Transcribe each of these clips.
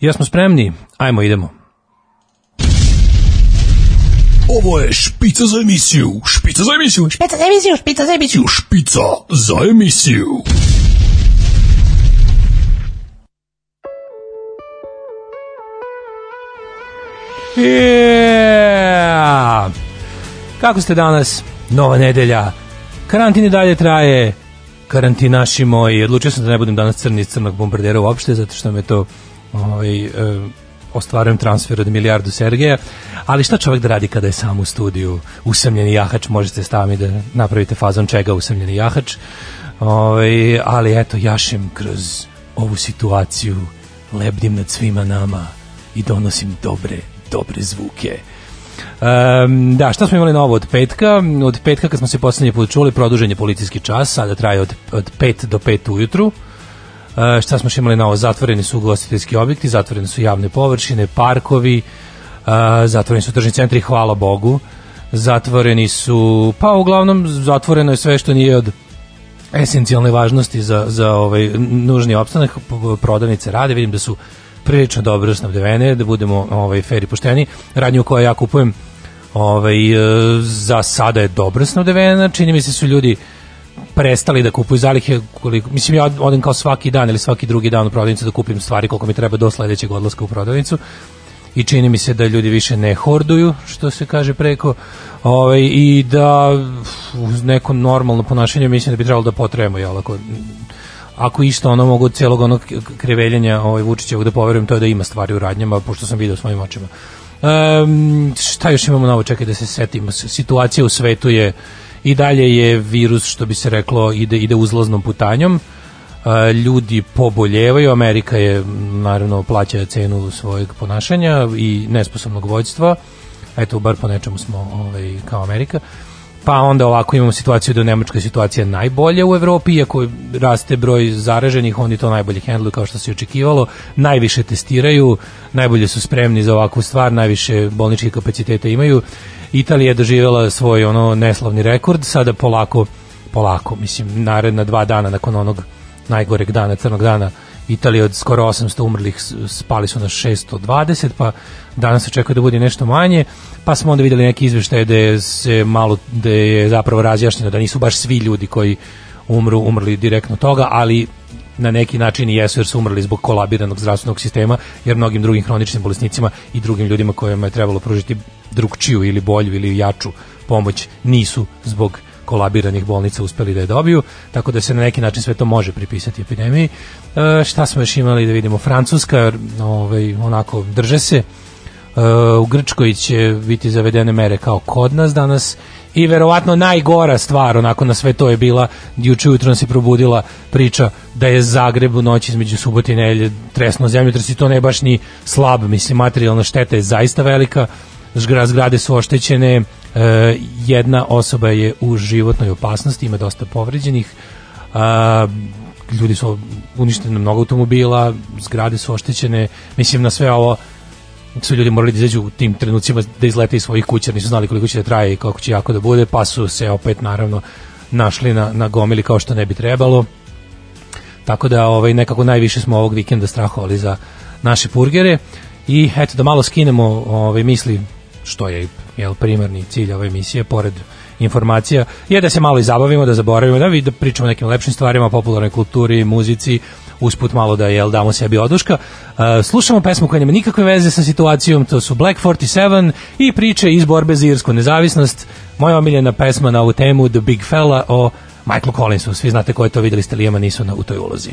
Jesmo spremni? Ajmo, idemo. Ovo je špica za emisiju, špica za emisiju, Špica za emisiju, špica za emisiju. špica za emisiju. Yeah! Kako ste danas? Nova nedelja. Karantin i dalje traje. Karantinaši moji. Odlučio sam da ne budem danas crni iz crnog bombardera uopšte, zato što me to ovaj, e, ostvarujem transfer od milijardu Sergeja. Ali šta čovjek da radi kada je sam u studiju? Usamljeni jahač, možete staviti da napravite fazon čega usamljeni jahač. Ovaj, ali eto, jašem kroz ovu situaciju, lebdim nad svima nama i donosim dobre, dobre zvuke. Um, da, šta smo imali novo od petka? Od petka kad smo se poslednji put čuli, produžen je policijski čas, sada traje od, od 5 do 5 ujutru. Uh, šta smo imali novo? Zatvoreni su ugostiteljski objekti, zatvorene su javne površine, parkovi, uh, zatvoreni su tržni centri, hvala Bogu. Zatvoreni su, pa uglavnom zatvoreno je sve što nije od esencijalne važnosti za, za ovaj nužni opstanak prodavnice rade, vidim da su prilično dobro snabdevene, da budemo ovaj fer i pošteni. Radnju koju ja kupujem ovaj e, za sada je dobro snabdevena, čini mi se su ljudi prestali da kupuju zalihe koliko mislim ja odem kao svaki dan ili svaki drugi dan u prodavnicu da kupim stvari koliko mi treba do sledećeg odlaska u prodavnicu. I čini mi se da ljudi više ne horduju, što se kaže preko, ovaj, i da uz neko normalno ponašanje mislim da bi trebalo da potrebamo, jel, ako, ako isto ono mogu celog onog kreveljenja ovaj, Vučićevog da poverujem, to je da ima stvari u radnjama, pošto sam video svojim očima. Um, šta još imamo novo, čekaj da se setimo, S- situacija u svetu je i dalje je virus, što bi se reklo, ide, ide uzlaznom putanjom, a, ljudi poboljevaju, Amerika je naravno plaća cenu svojeg ponašanja i nesposobnog vođstva, eto bar po nečemu smo ovaj, kao Amerika, pa onda ovako imamo situaciju da u Nemačkoj situacija najbolja u Evropi, iako raste broj zaraženih, oni to najbolje hendluju kao što se očekivalo, najviše testiraju, najbolje su spremni za ovakvu stvar, najviše bolničkih kapaciteta imaju. Italija je doživjela svoj ono neslavni rekord, sada polako, polako, mislim, naredna dva dana nakon onog najgoreg dana, crnog dana, Italija od skoro 800 umrlih spali su na 620, pa danas očekuje da bude nešto manje, pa smo onda videli neki izveštaje da je se malo, da je zapravo razjašnjeno da nisu baš svi ljudi koji umru, umrli direktno toga, ali na neki način i jesu jer su umrli zbog kolabiranog zdravstvenog sistema, jer mnogim drugim hroničnim bolesnicima i drugim ljudima kojima je trebalo pružiti drugčiju ili bolju ili jaču pomoć nisu zbog kolabiranih bolnica uspeli da je dobiju, tako da se na neki način sve to može pripisati epidemiji. E, šta smo još imali da vidimo? Francuska, ovaj, onako, drže se, u Grčkoj će biti zavedene mere kao kod nas danas i verovatno najgora stvar onako na sve to je bila juče ujutro se probudila priča da je Zagreb u noći između subote i nedelje tresno zemljotres i to ne baš ni slab mislim materijalna šteta je zaista velika. Zgra- zgrade su oštećene e, jedna osoba je u životnoj opasnosti ima dosta povređenih ljudi su uništene mnogo automobila zgrade su oštećene mislim na sve ovo su ljudi morali da izađu u tim trenucima da izlete iz svojih kuća, nisu znali koliko će da traje i kako će jako da bude, pa su se opet naravno našli na, na gomili kao što ne bi trebalo. Tako da ovaj nekako najviše smo ovog vikenda strahovali za naše burgere i eto da malo skinemo ovaj misli što je jel primarni cilj ove emisije pored informacija je da se malo i zabavimo, da zaboravimo, da, vi- da pričamo o nekim lepšim stvarima, popularnoj kulturi, muzici, usput malo da jel damo sebi oduška. Uh, slušamo pesmu koja nema nikakve veze sa situacijom, to su Black 47 i priče iz borbe za irsku nezavisnost. Moja omiljena pesma na ovu temu The Big Fella o Michaelu Collinsu. Svi znate ko je to, videli ste Lijema nisu na, u toj ulozi.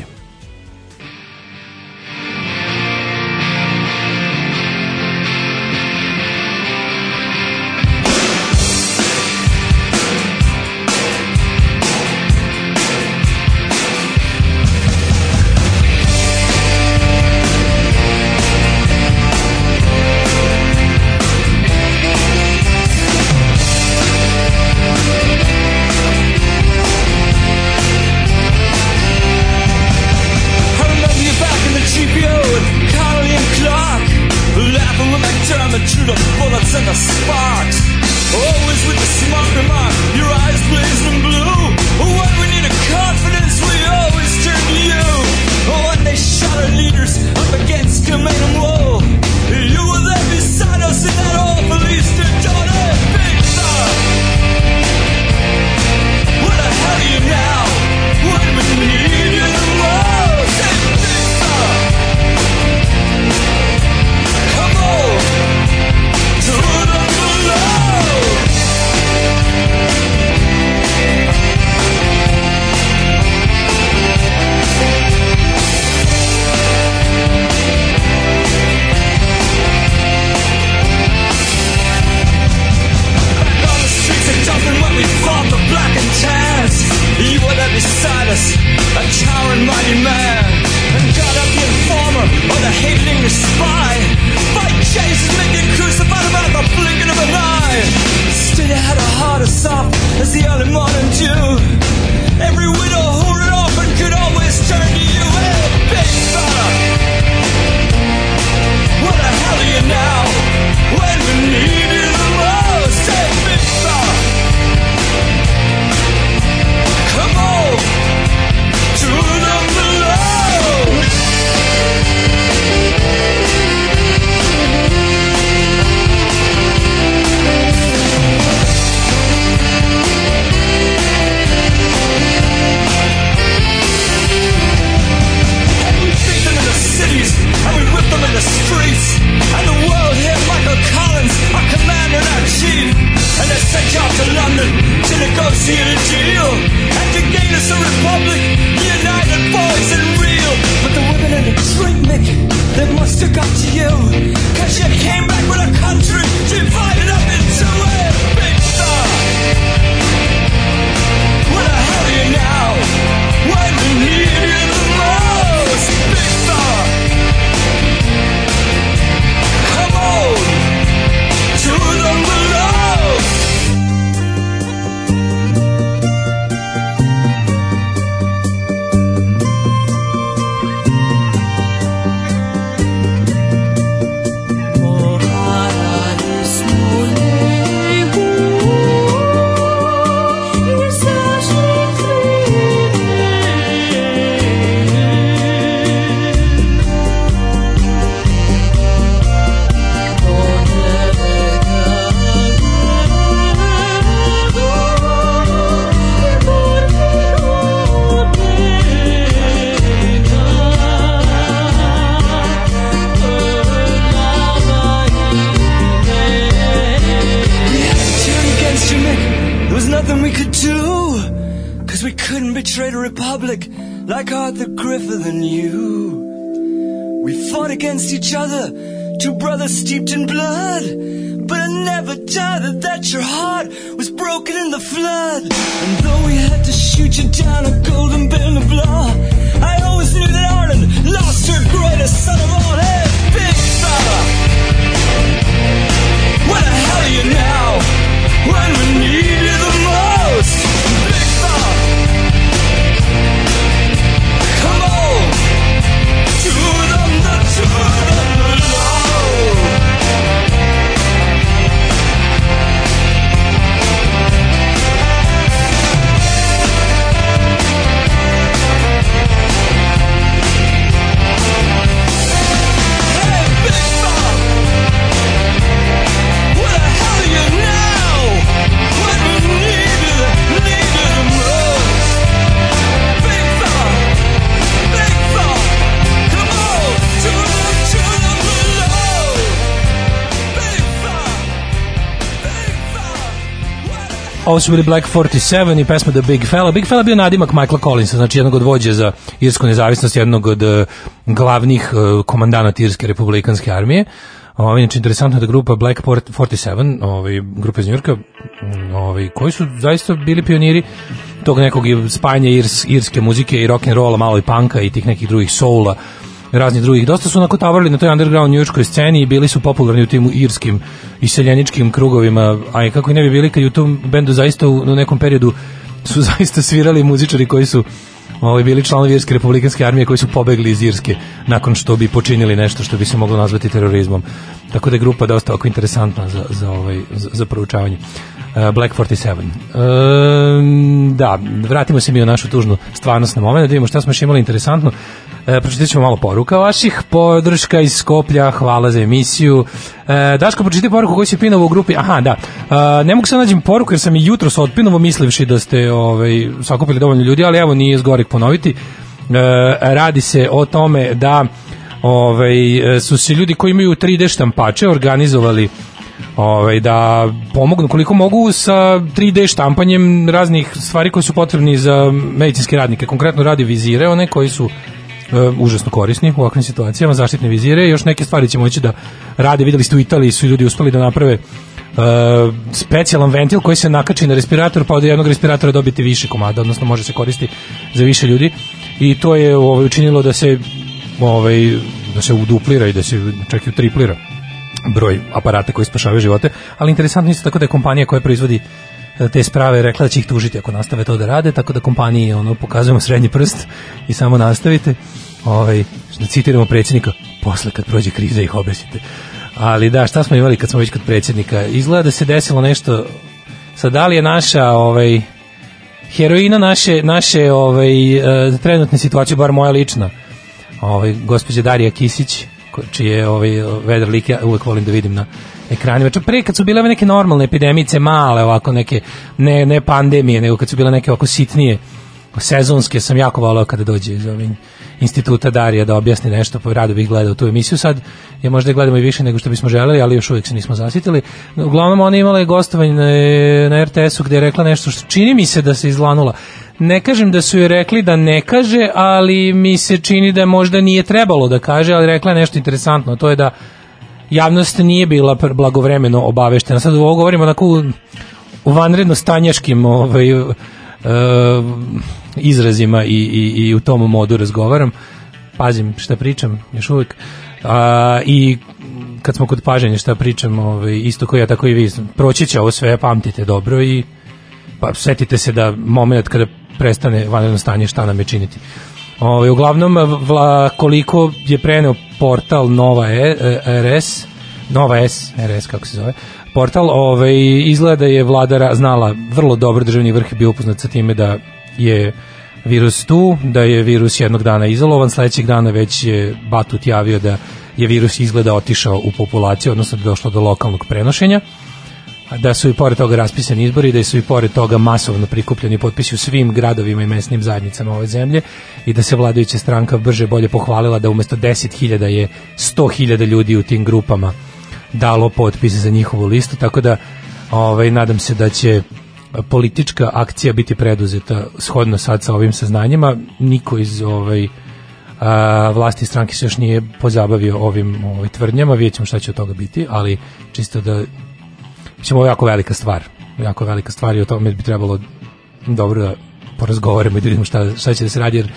Ovo su bili Black 47 i pesma The Big Fella. Big Fella bio nadimak Michaela Collinsa, znači jednog od vođe za irsku nezavisnost, jednog od eh, glavnih eh, komandanata Irske republikanske armije. Ovo, inače, interesantno je da grupa Black 47, ovaj, grupa iz Njurka, ovaj, koji su zaista bili pioniri tog nekog spajanja irs, irske muzike i rock and rolla, malo i panka i tih nekih drugih soula, raznih drugih. Dosta su onako tavorili na toj underground njujorskoj sceni i bili su popularni u tim irskim iseljeničkim krugovima, a i kako i ne bi bili kad u tom bendu zaista u, u nekom periodu su zaista svirali muzičari koji su ovaj, bili članovi Irske republikanske armije koji su pobegli iz Irske nakon što bi počinili nešto što bi se moglo nazvati terorizmom. Tako da je grupa dosta oko interesantna za, za, ovaj, za, za proučavanje. Uh, Black 47. Um, da, vratimo se mi u našu tužnu stvarnost na moment, da vidimo šta smo još imali interesantno. E, pročitat ćemo malo poruka vaših, podrška iz Skoplja, hvala za emisiju. E, Daško, pročitaj poruku koju si pinovao u grupi, aha, da, e, ne mogu se nađem poruku jer sam i jutro sa otpinovo mislivši da ste ovaj, sakupili dovoljno ljudi, ali evo nije zgorek ponoviti. E, radi se o tome da ovaj, su se ljudi koji imaju 3D štampače organizovali ovaj, da pomognu koliko mogu sa 3D štampanjem raznih stvari koje su potrebni za medicinske radnike. Konkretno radi vizire, one koji su e, užasno korisni u ovakvim situacijama, zaštitne vizire, još neke stvari će moći da rade, videli ste u Italiji su ljudi uspeli da naprave Uh, specijalan ventil koji se nakači na respirator pa od jednog respiratora dobiti više komada odnosno može se koristiti za više ljudi. I to je ovaj, učinilo da se ovaj, da se uduplira i da se čak i utriplira broj aparata koji spašavaju živote, ali interesantno isto tako da je kompanija koja proizvodi e, te sprave rekla da će ih tužiti ako nastave to da rade, tako da kompaniji ono pokazujemo srednji prst i samo nastavite. Ovaj da citiramo predsjednika, posle kad prođe kriza ih obesite. Ali da, šta smo imali kad smo već kod predsjednika? Izgleda da se desilo nešto sad da li je naša ovaj heroina naše naše ovaj e, trenutne situacije bar moja lična. Ovaj gospođa Darija Kisić čije ovaj vedar lik ja uvek volim da vidim na ekranima. Čak pre kad su bile neke normalne epidemice, male ovako neke ne ne pandemije, nego kad su bile neke ovako sitnije sezonske sam jako volao kada dođe iz ovim instituta Darija da objasni nešto, pa rado bih gledao tu emisiju. Sad je možda gledamo i više nego što bismo želeli, ali još uvijek se nismo zasitili. Uglavnom ona imala je gostovanje na, na RTS-u gde je rekla nešto što čini mi se da se izlanula. Ne kažem da su joj rekli da ne kaže, ali mi se čini da možda nije trebalo da kaže, ali rekla je nešto interesantno, to je da javnost nije bila blagovremeno obaveštena. Sad ovo govorimo onako u, vanredno stanjaškim ovaj, e, izrazima i, i, i u tom modu razgovaram. Pazim šta pričam, još uvijek. A, I kad smo kod paženja šta pričam, ovaj, isto koji ja, tako i vi, proći će ovo sve, pamtite dobro i pa setite se da moment kada prestane vanredno stanje šta nam je činiti. Ovaj uglavnom vla, koliko je preneo portal Nova e, e RS, Nova S, RS kako se zove, portal, ovaj, izgleda je vlada znala vrlo dobro, državni vrh je bio upoznat sa time da je virus tu, da je virus jednog dana izolovan, sledećeg dana već je Batut javio da je virus izgleda otišao u populaciju, odnosno da došlo do lokalnog prenošenja. Da su i pored toga raspisani izbori, da su i pored toga masovno prikupljeni potpisi u svim gradovima i mesnim zajednicama ove zemlje i da se vladajuća stranka brže bolje pohvalila da umesto 10.000 je 100.000 ljudi u tim grupama dalo potpise za njihovu listu, tako da ovaj, nadam se da će politička akcija biti preduzeta shodno sad sa ovim saznanjima. Niko iz ovaj, a, vlasti stranke se još nije pozabavio ovim ovaj, tvrdnjama, vidjet ćemo šta će od toga biti, ali čisto da ćemo ovo jako velika stvar. Jako velika stvar i o tome bi trebalo dobro da porazgovaramo i da vidimo šta, šta će da se radi, jer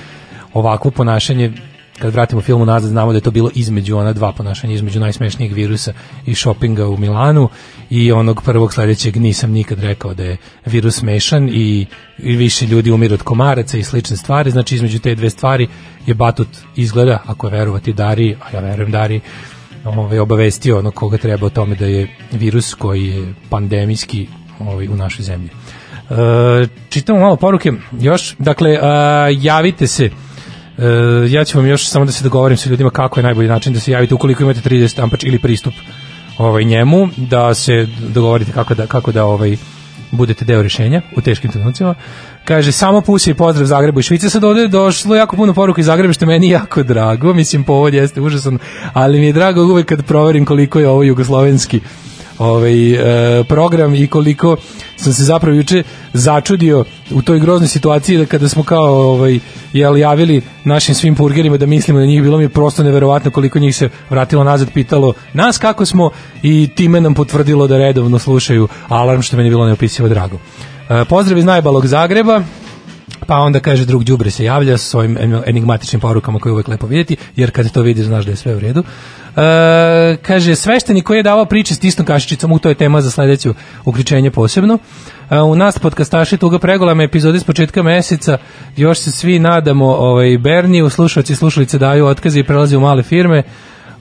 ovako ponašanje kad vratimo film nazad znamo da je to bilo između ona dva ponašanja, između najsmešnijeg virusa i šopinga u Milanu i onog prvog sledećeg nisam nikad rekao da je virus smešan i, i više ljudi umiru od komaraca i slične stvari, znači između te dve stvari je Batut izgleda, ako je verovati Dari, a ja verujem Dari, ovaj, obavestio ono koga treba o tome da je virus koji je pandemijski ovaj, u našoj zemlji. E, čitamo malo poruke još, dakle, a, javite se Uh, ja ću vam još samo da se dogovorim sa ljudima kako je najbolji način da se javite ukoliko imate 30 ampač ili pristup ovaj njemu da se dogovorite kako da kako da ovaj budete deo rješenja u teškim trenucima. Kaže, samo pusi pozdrav Zagrebu i Švice. Sad ovde je došlo jako puno poruka iz Zagreba, što meni jako drago. Mislim, povod jeste užasan, ali mi je drago uvek kad proverim koliko je ovo jugoslovenski ovaj, e, program i koliko sam se zapravo juče začudio u toj groznoj situaciji da kada smo kao ovaj, jel, javili našim svim purgerima da mislimo na njih, bilo mi je prosto neverovatno koliko njih se vratilo nazad, pitalo nas kako smo i time nam potvrdilo da redovno slušaju alarm što meni je bilo neopisivo drago. E, pozdrav iz najbalog Zagreba, pa onda kaže drug đubre se javlja sa svojim enigmatičnim porukama koje je uvek lepo vidjeti, jer kad to vidiš znaš da je sve u redu. E, kaže, svešteni koji je davao priče s tistom kašičicom, u to je tema za sledeću uključenje posebno. E, u nas podcastaši tuga pregolama epizode s početka meseca, još se svi nadamo ovaj, Berniju, slušalci i slušalice daju otkaze i prelaze u male firme.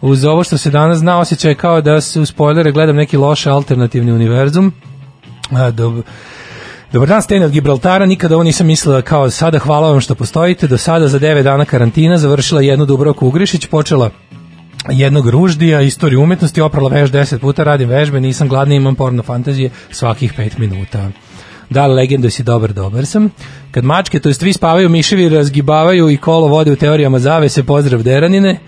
Uz ovo što se danas zna, osjećaj kao da se u spoilere gledam neki loš alternativni univerzum. A, dobro. Dobar dan, Stejn od Gibraltara, nikada ovo nisam mislila kao sada, hvala vam što postojite, do sada za 9 dana karantina završila jednu Dubrovku Ugrišić, počela jednog ruždija, istoriju umetnosti, oprala veš 10 puta, radim vežbe, nisam gladna, imam porno fantazije svakih 5 minuta. Da, legendo si dobar, dobar sam. Kad mačke, to jest vi spavaju, miševi razgibavaju i kolo vode u teorijama zavese, pozdrav deranine.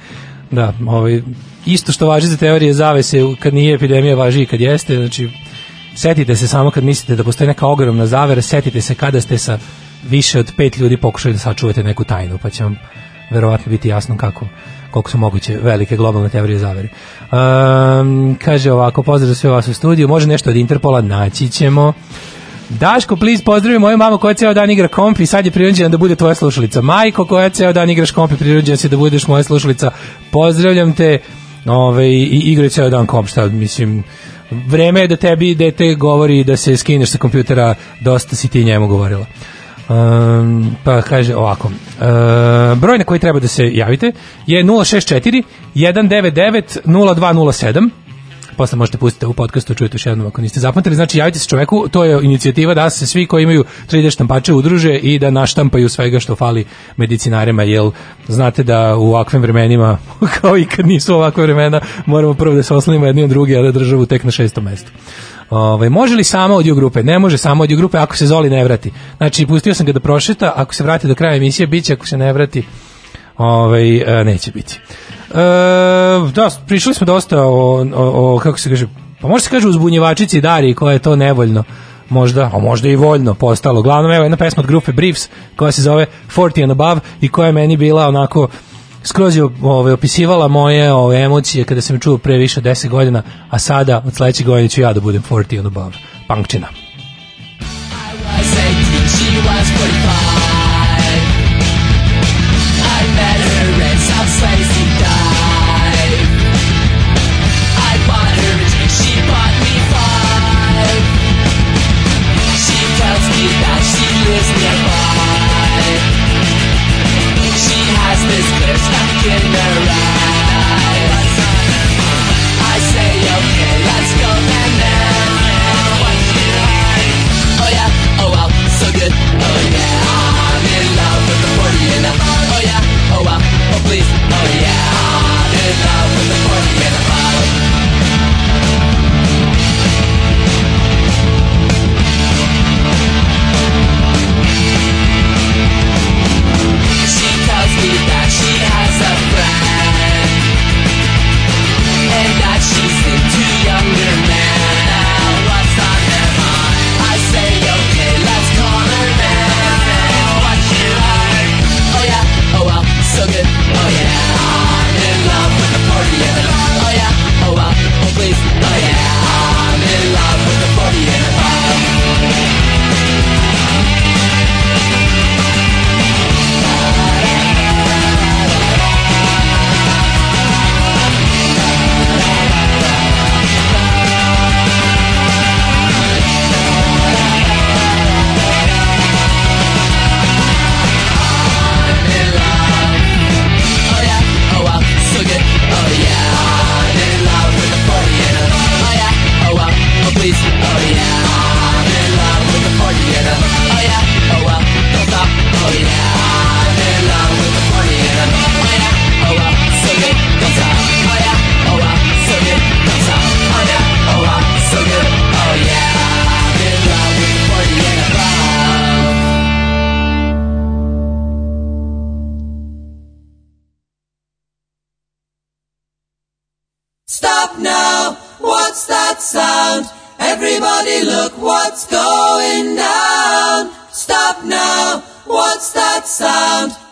Da, ovaj, isto što važi za teorije zavese, kad nije epidemija, važi i kad jeste, znači setite se samo kad mislite da postoji neka ogromna zavera, setite se kada ste sa više od pet ljudi pokušali da sačuvate neku tajnu, pa će vam verovatno biti jasno kako koliko su moguće velike globalne teorije zavere. Um, kaže ovako, pozdrav za sve vas u studiju, može nešto od Interpola, naći ćemo. Daško, please, pozdravi moju mamu koja ceo dan igra komp i sad je prirođena da bude tvoja slušalica. Majko, koja ceo dan igraš komp i prirođena si da budeš moja slušalica. Pozdravljam te ove, ovaj, i igraj ceo dan komp, šta mislim, vreme je da tebi dete govori da se skineš sa kompjutera, dosta si ti njemu govorila. Um, pa kaže ovako uh, broj na koji treba da se javite je 064 199 0207 posle možete pustiti u podcastu, čujete još jednom ako niste zapamtili. Znači, javite se čoveku, to je inicijativa da se svi koji imaju 3D štampače udruže i da naštampaju svega što fali medicinarima, jel znate da u ovakvim vremenima, kao i kad nisu ovakve vremena, moramo prvo da se oslanimo jedni od drugi, a da državu tek na šestom mestu. Ove, može li samo audio grupe? Ne može samo audio grupe ako se Zoli ne vrati. Znači, pustio sam ga da prošeta, ako se vrati do kraja emisije, biće, ako se ne vrati, ovaj, neće biti. E, da, prišli smo dosta o, o, o kako se kaže, pa može se kaže uzbunjevačici Dari koja je to nevoljno možda, a možda i voljno postalo. Glavno, evo jedna pesma od grupe Briefs koja se zove 40 and Above i koja je meni bila onako skroz je ove, opisivala moje ove, emocije kada sam čuo pre više od 10 godina, a sada od sledećeg godina ću ja da budem 40 and Above. Punkčina. That sound.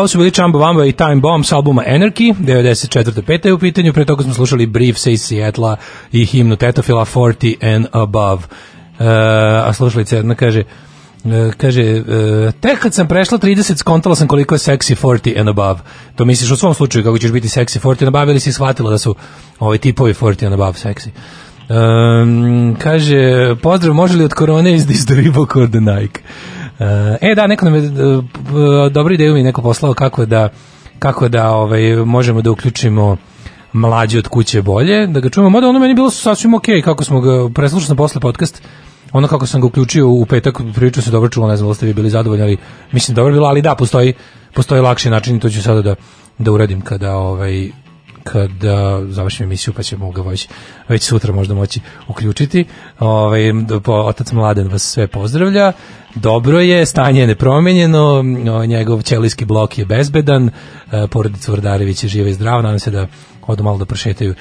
Ovo su bili Chamba Wamba i Time Bomb s albuma Anarchy, 94. peta je u pitanju, pre toga smo slušali Briefs iz Seattle i himnu Tetofila 40 and Above. E, a slušalica jedna kaže, e, kaže, e, tek kad sam prešla 30, skontala sam koliko je sexy 40 and above. To misliš u svom slučaju kako ćeš biti sexy 40 and above ili si shvatila da su ovaj tipovi 40 and above sexy? Um, kaže, pozdrav, može li od korone iz or the Nike? Uh, e da, neko nam je uh, dobro ideju mi neko poslao kako da kako da ovaj možemo da uključimo mlađe od kuće bolje, da ga čujemo. Mada ono meni bilo sasvim okej kako smo ga preslušali posle podcast. Ono kako sam ga uključio u petak, priču se dobro čulo, ne znam da ste vi bili zadovoljni, ali mislim dobro je bilo, ali da, postoji, postoji lakši način i to ću sada da, da uradim kada ovaj, kada završim emisiju pa ćemo ga već, već sutra možda moći uključiti. Ovaj, po, otac Mladen vas sve pozdravlja. Dobro je, stanje je nepromenjeno, njegov ćelijski blok je bezbedan, e, porodica Vrdarević je živa i zdrava, nadam se da odu malo da prošetaju.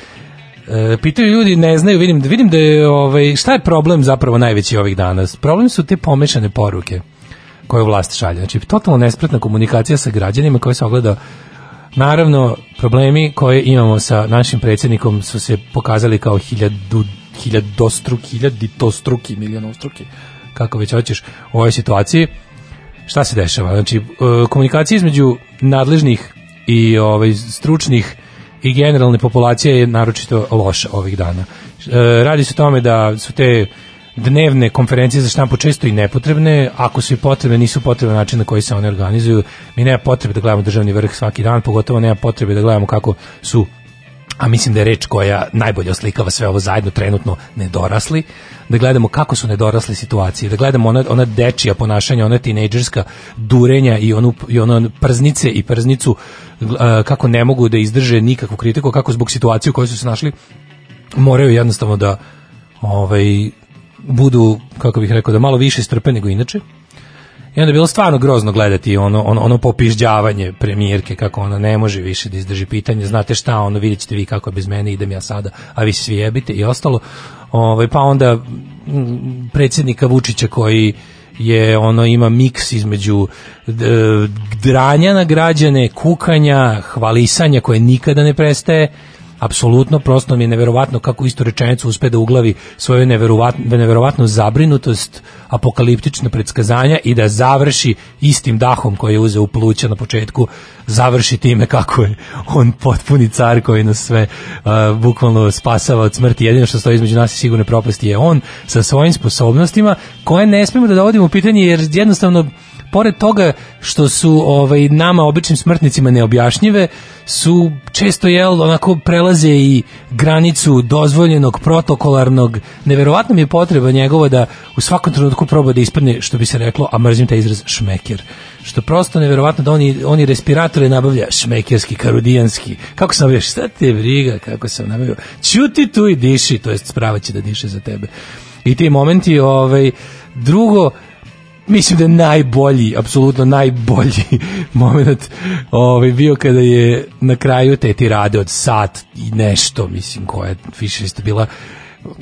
E, pitaju ljudi, ne znaju, vidim, vidim da je, ovaj, šta je problem zapravo najveći ovih dana? Problem su te pomešane poruke koje vlast šalje. Znači, totalno nespretna komunikacija sa građanima koja se ogleda Naravno, problemi koje imamo sa našim predsjednikom su se pokazali kao hiljadu, hiljadostruki, hiljaditostruki, milionostruki, kako već hoćeš u ovoj situaciji. Šta se dešava? Znači, e, komunikacija između nadležnih i ovaj, stručnih i generalne populacije je naročito loša ovih dana. E, Radi se o tome da su te dnevne konferencije za štampu često i nepotrebne, ako su i potrebne, nisu potrebne na način na koji se one organizuju. Mi nema potrebe da gledamo državni vrh svaki dan, pogotovo nema potrebe da gledamo kako su a mislim da je reč koja najbolje oslikava sve ovo zajedno trenutno nedorasli, da gledamo kako su nedorasli situacije, da gledamo ona, ona dečija ponašanja, ona tinejdžerska durenja i onu, i ono prznice i prznicu kako ne mogu da izdrže nikakvu kritiku, kako zbog situacije u kojoj su se našli moraju jednostavno da ovaj budu, kako bih rekao, da malo više strpe nego inače. I onda je bilo stvarno grozno gledati ono, ono, ono popižđavanje premijerke, kako ona ne može više da izdrži pitanje, znate šta, ono vidjet ćete vi kako je bez mene, idem ja sada, a vi svi jebite i ostalo. Ovaj, pa onda mm, predsjednika Vučića koji je ono ima miks između dranja na građane, kukanja, hvalisanja koje nikada ne prestaje, apsolutno prosto mi je neverovatno kako isto rečenicu uspe da uglavi svoju neverovatnu, neverovatnu zabrinutost, apokaliptične predskazanja i da završi istim dahom koji je uzeo u pluća na početku, završi time kako je on potpuni car koji nas sve uh, bukvalno spasava od smrti. Jedino što stoji između nas i sigurne propasti je on sa svojim sposobnostima koje ne smemo da dovodimo u pitanje jer jednostavno pored toga što su ovaj nama običnim smrtnicima neobjašnjive su često jel onako prelaze i granicu dozvoljenog protokolarnog. Neverovatno mi je potreba njegova da u svakom trenutku proba da ispadne što bi se reklo a mrzim taj izraz šmeker. Što prosto neverovatno da oni, oni respiratore nabavlja šmekerski, karudijanski kako sam nabavio, šta te briga kako sam nabavio, ćuti tu i diši to jest sprava će da diše za tebe. I ti momenti ovaj, drugo mislim da je najbolji, apsolutno najbolji moment ovaj, bio kada je na kraju te tirade od sat i nešto, mislim, koja više isto bila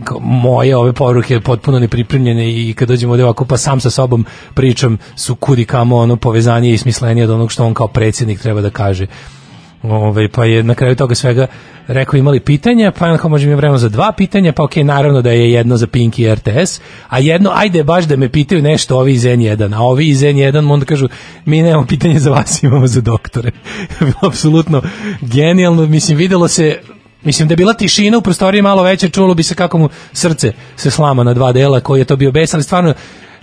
kao moje ove poruke potpuno nepripremljene i kad dođemo ovde ovako pa sam sa sobom pričam su kudi kamo ono povezanje i smislenije od onog što on kao predsjednik treba da kaže Ove, pa je na kraju toga svega rekao imali pitanja, pa onako možemo imati vremena za dva pitanja, pa okej, naravno da je jedno za Pink i RTS, a jedno, ajde baš da me pitaju nešto ovi iz N1, a ovi iz N1 onda kažu, mi nemamo pitanje za vas, imamo za doktore. Apsolutno genijalno, mislim, videlo se Mislim da je bila tišina u prostoriji malo veće, čulo bi se kako mu srce se slama na dva dela, koji je to bio bes, ali stvarno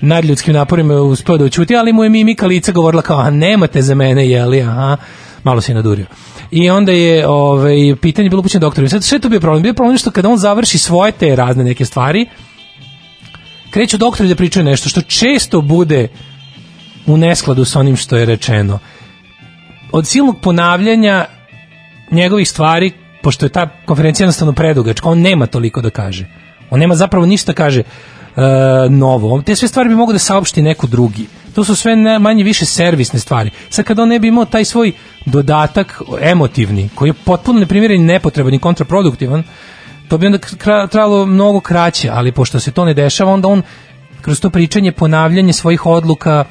nadljudskim naporima je uspeo da učuti, ali mu je mimika lica govorila kao, a nemate za mene, jeli, aha, malo se nadurio. I onda je ovaj, pitanje bilo upućeno doktoru. Sad, sve to bio problem? Bio problem što kada on završi svoje te razne neke stvari, kreću doktori da pričaju nešto što često bude u neskladu sa onim što je rečeno. Od silnog ponavljanja njegovih stvari, pošto je ta konferencija jednostavno predugačka, on nema toliko da kaže. On nema zapravo ništa da kaže e, novo. Te sve stvari bi mogo da saopšti neko drugi. To su sve ne- manje više servisne stvari. Sad kad on ne bi imao taj svoj dodatak emotivni, koji je potpuno neprimjeren i nepotreban i kontraproduktivan, to bi onda kra- trajalo mnogo kraće, ali pošto se to ne dešava, onda on kroz to pričanje, ponavljanje svojih odluka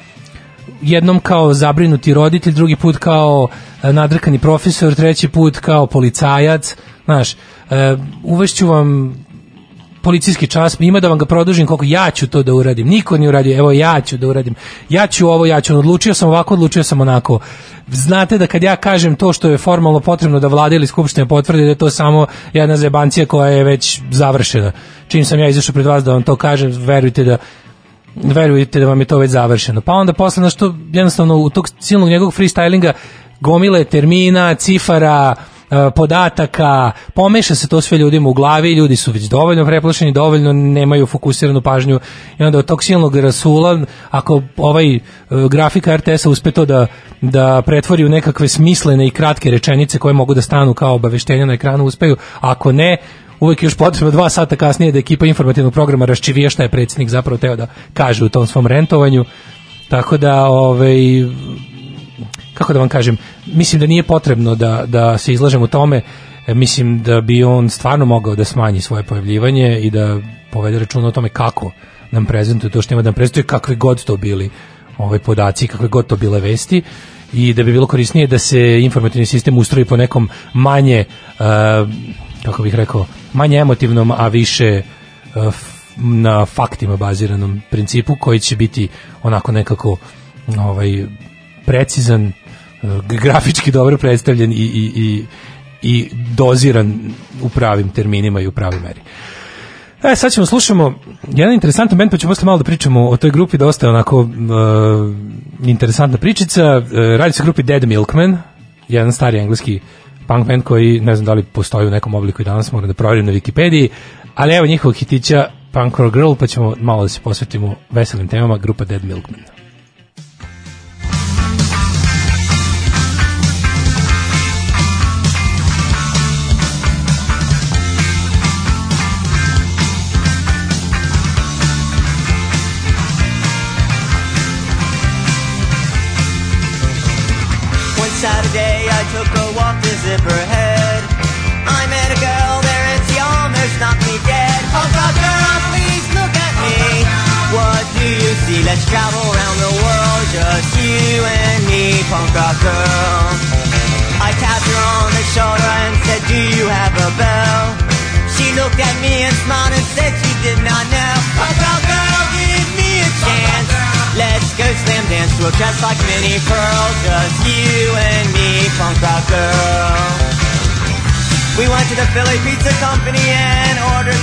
jednom kao zabrinuti roditelj, drugi put kao e, nadrkani profesor, treći put kao policajac, znaš, e, uvešću vam policijski čas, ima da vam ga produžim koliko ja ću to da uradim. Niko nije uradio, evo ja ću da uradim. Ja ću ovo, ja ću, odlučio sam ovako, odlučio sam onako. Znate da kad ja kažem to što je formalno potrebno da vlada ili skupština potvrdi da je to samo jedna zebancija koja je već završena. Čim sam ja izašao pred vas da vam to kažem, verujte da verujte da vam je to već završeno. Pa onda posle na što jednostavno u tog silnog njegovog freestylinga gomile termina, cifara, podataka, pomeša se to sve ljudima u glavi, ljudi su već dovoljno preplašeni, dovoljno nemaju fokusiranu pažnju i onda od tog silnog rasula, ako ovaj e, grafika RTS-a uspe to da, da pretvori u nekakve smislene i kratke rečenice koje mogu da stanu kao obaveštenja na ekranu, uspeju, ako ne, uvek još potrebno dva sata kasnije da ekipa informativnog programa raščivije šta je predsjednik zapravo teo da kaže u tom svom rentovanju. Tako da, ovaj, kako da vam kažem, mislim da nije potrebno da, da se izlažemo tome, E, mislim da bi on stvarno mogao da smanji svoje pojavljivanje i da povede računa o tome kako nam prezentuje to što ima da nam prezentuje, kakve god to bili ovaj podaci, kakve god to bile vesti i da bi bilo korisnije da se informativni sistem ustroji po nekom manje uh, kako bih rekao, manje emotivnom, a više uh, na faktima baziranom principu koji će biti onako nekako ovaj precizan, grafički dobro predstavljen i, i, i, i doziran u pravim terminima i u pravoj meri. E, sad ćemo slušamo jedan interesantan band, pa ćemo posle malo da pričamo o toj grupi, dosta onako uh, interesantna pričica. Uh, radi se o grupi Dead Milkman, jedan stari engleski punk band koji ne znam da li postoji u nekom obliku i danas moram da proverim na Wikipediji, ali evo njihovog hitića Punk Rock Girl, pa ćemo malo da se posvetimo veselim temama, grupa Dead Milkman. Took a walk to. I met a girl there and she almost knocked me dead. Oh girl, please look at me. What do you see? Let's travel around the world, just you and me, punk rock girl. I tapped her on the shoulder and said, Do you have a bell? She looked at me and smiled and said she did not know. Punk rock girl, give me a chance. Let's go slam dance to a dress like Minnie Pearl, just you and me, punk rock girl. We went to the Philly Pizza Company and ordered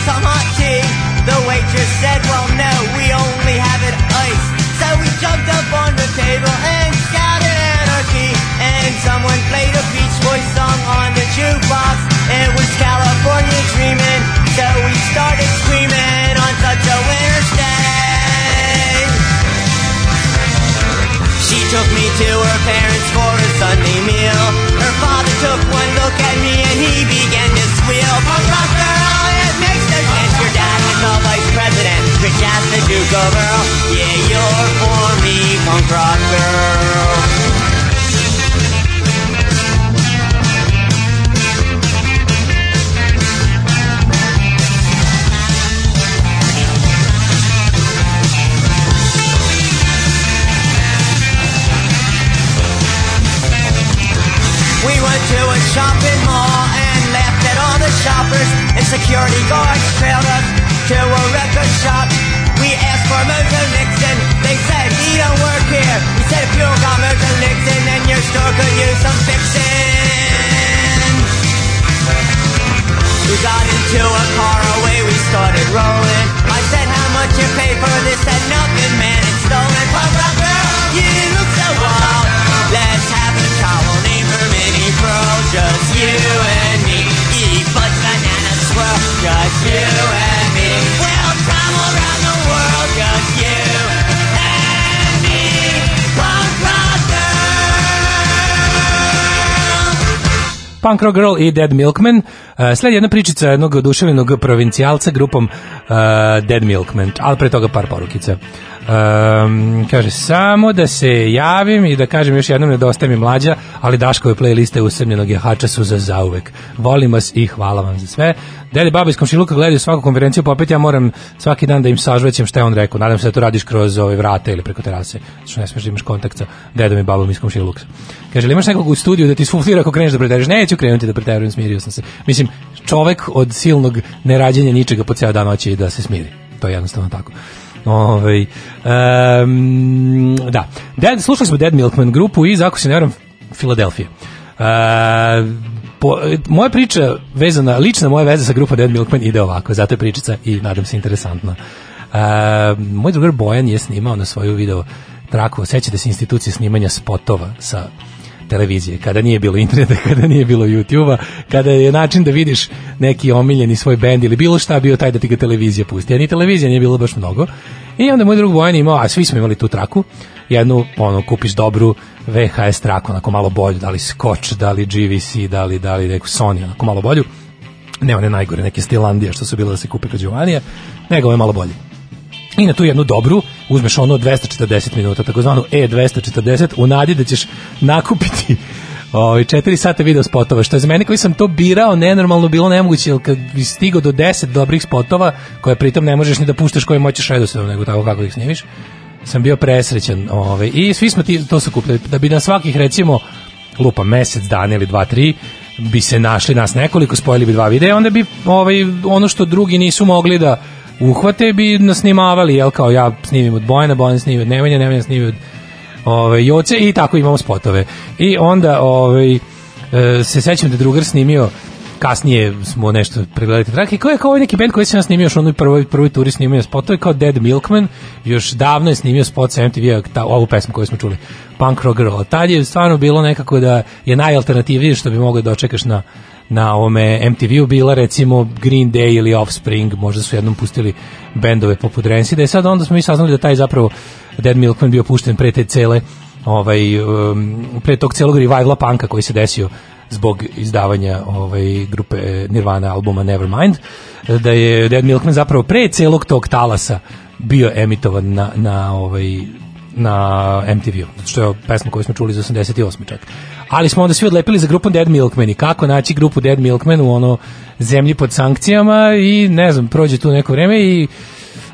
to her parents for a Sunday meal. Her father took one look at me and he began to squeal. Punk rock girl, it makes no sense. Your dad is the vice president, rich as the Duke of Earl. Yeah, you're for me, punk rock girl. Security guards trailed us to a record shop. We asked for Mojo Nixon. They said he don't work here. We said if you don't got Mojo Nixon, then your store could use some fixing. We got into a car, away we started rolling. I said, how much you pay for this? Said nothing, man, it's stolen. Punk rock girl, you look so wild. Let's have a towel named her Minnie Pearl. Just you You and me. We'll travel around the world. Just you and me. Punk rock girl. I Dead Milkman. Uh, sledi jedna pričica jednog oduševljenog provincijalca grupom Dead Milkman, ali pre toga par porukica. Um, kaže, samo da se javim i da kažem još jednom nedostaje mi mlađa, ali Daškove playliste usamljenog jahača su za zauvek. Volim vas i hvala vam za sve. Dede baba iz komšiluka gledaju svaku konferenciju, pa opet ja moram svaki dan da im sažvećem šta je on rekao. Nadam se da to radiš kroz ove vrate ili preko terase, što ne smiješ da imaš kontakt sa dedom i babom iz komšiluka. Kaže, li imaš nekog u studiju da ti suflira ako kreneš da preteruješ? Neću krenuti da preterujem, smirio sam se. Mislim, čovek od silnog nerađenja ničega po ceo dan hoće i da se smiri. To je jednostavno tako. Ovaj em, da. Dead, slušali smo Dead Milkman grupu iz, ako se ne varam, Filadelfije. E, po, moja priča vezana, lična moja veza sa grupom Dead Milkman ide ovako, zato je pričica i nadam se interesantna. E, moj drugar Bojan je snimao na svoju video traku, sećate se institucije snimanja spotova sa televizije, kada nije bilo interneta, kada nije bilo YouTube-a, kada je način da vidiš neki omiljeni svoj bend ili bilo šta bio taj da ti ga televizija pusti. A ni televizija nije bilo baš mnogo. I onda moj drug Bojan imao, a svi smo imali tu traku, jednu, ono, kupiš dobru VHS traku, onako malo bolju, da li Scotch, da li GVC, da li, da li neku Sony, onako malo bolju. Ne one najgore, neke Stilandija što su bile da se kupe kod Giovannija, nego ovo je malo bolje. I na tu jednu dobru uzmeš ono 240 minuta, takozvanu E240, u nadi da ćeš nakupiti Ovaj 4 sata video spotova, što je za mene koji sam to birao nenormalno bilo nemoguće, jer kad bi stigao do 10 dobrih spotova, koje pritom ne možeš ni da puštaš koje moćeš redosledom, nego tako kako ih snimiš, sam bio presrećan. Ovaj, I svi smo ti, to sakupljali, da bi na svakih recimo lupa mesec dana ili dva, tri, bi se našli nas nekoliko, spojili bi dva videa, onda bi ovaj, ono što drugi nisu mogli da uhvate bi nas snimavali, jel kao ja snimim od Bojana, Bojan snimi od Nemanja, Nemanja snimi od ove, Joce i tako imamo spotove. I onda ovaj, e, se sećam da drugar snimio kasnije smo nešto pregledali trake, kao je kao ovaj neki band koji sam ja snimio još onoj prvoj, prvoj turi snimio spotove kao Dead Milkman, još davno je snimio spot sa MTV-a, ta, ovu pesmu koju smo čuli, Punk Rock Girl. Tad je stvarno bilo nekako da je najalternativnije što bi mogli da očekaš na na ovome MTV-u bila recimo Green Day ili Offspring, možda su jednom pustili bendove poput Rancid, je sad onda smo mi saznali da taj zapravo Dead Milkman bio pušten pre te cele ovaj, um, pre tog celog revivala panka koji se desio zbog izdavanja ovaj grupe Nirvana albuma Nevermind da je Dead Milkman zapravo pre celog tog talasa bio emitovan na, na ovaj na MTV-u, što je pesma koju smo čuli iz 88. čak. Ali smo onda svi odlepili za grupu Dead Milkman i kako naći grupu Dead Milkman u ono zemlji pod sankcijama i ne znam, prođe tu neko vreme i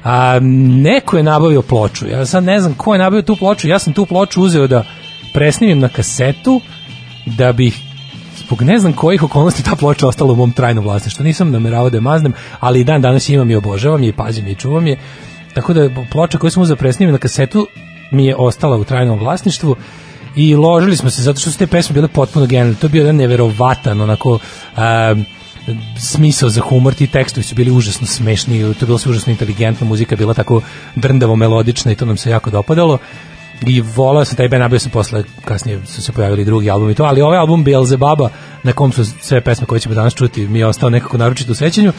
a, neko je nabavio ploču. Ja sad ne znam ko je nabavio tu ploču, ja sam tu ploču uzeo da presnimim na kasetu da bih zbog ne znam kojih okolnosti ta ploča ostala u mom trajnom vlasništvu. Nisam nameravao da je maznem, ali i dan danas imam i obožavam je i pazim je i čuvam je. Tako da ploča koju sam uzeo da presnimim na kasetu mi je ostala u trajnom vlasništvu i ložili smo se zato što su te pesme bile potpuno genijalne. To je bio jedan neverovatan onako um, smisao za humor, ti tekstovi su bili užasno smešni, to je bilo sve užasno inteligentna, muzika bila tako drndavo melodična i to nam se jako dopadalo i volao sam taj band, nabio sam posle, kasnije su se pojavili drugi album i to, ali ovaj album Beelzebaba, na kom su sve pesme koje ćemo danas čuti, mi je ostao nekako naročito u sećanju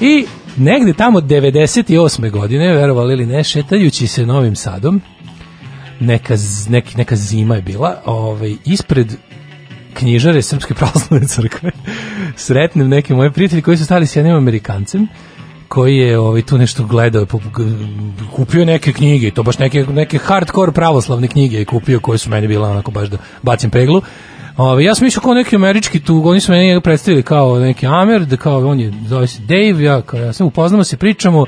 i negde tamo 98. godine, verovali ili ne, šetajući se Novim Sadom, neka, neki, neka zima je bila, ovaj, ispred knjižare Srpske pravoslavne crkve sretnem neke moje prijatelji koji su stali s jednim Amerikancem koji je ovaj tu nešto gledao kupio neke knjige to baš neke neke hardcore pravoslavne knjige je kupio koje su meni bile onako baš da bacim peglu. Ovaj ja sam mislio kao neki američki tu, oni su meni predstavili kao neki Amer, da kao on je zove se Dave, ja kao ja sam upoznamo se, pričamo,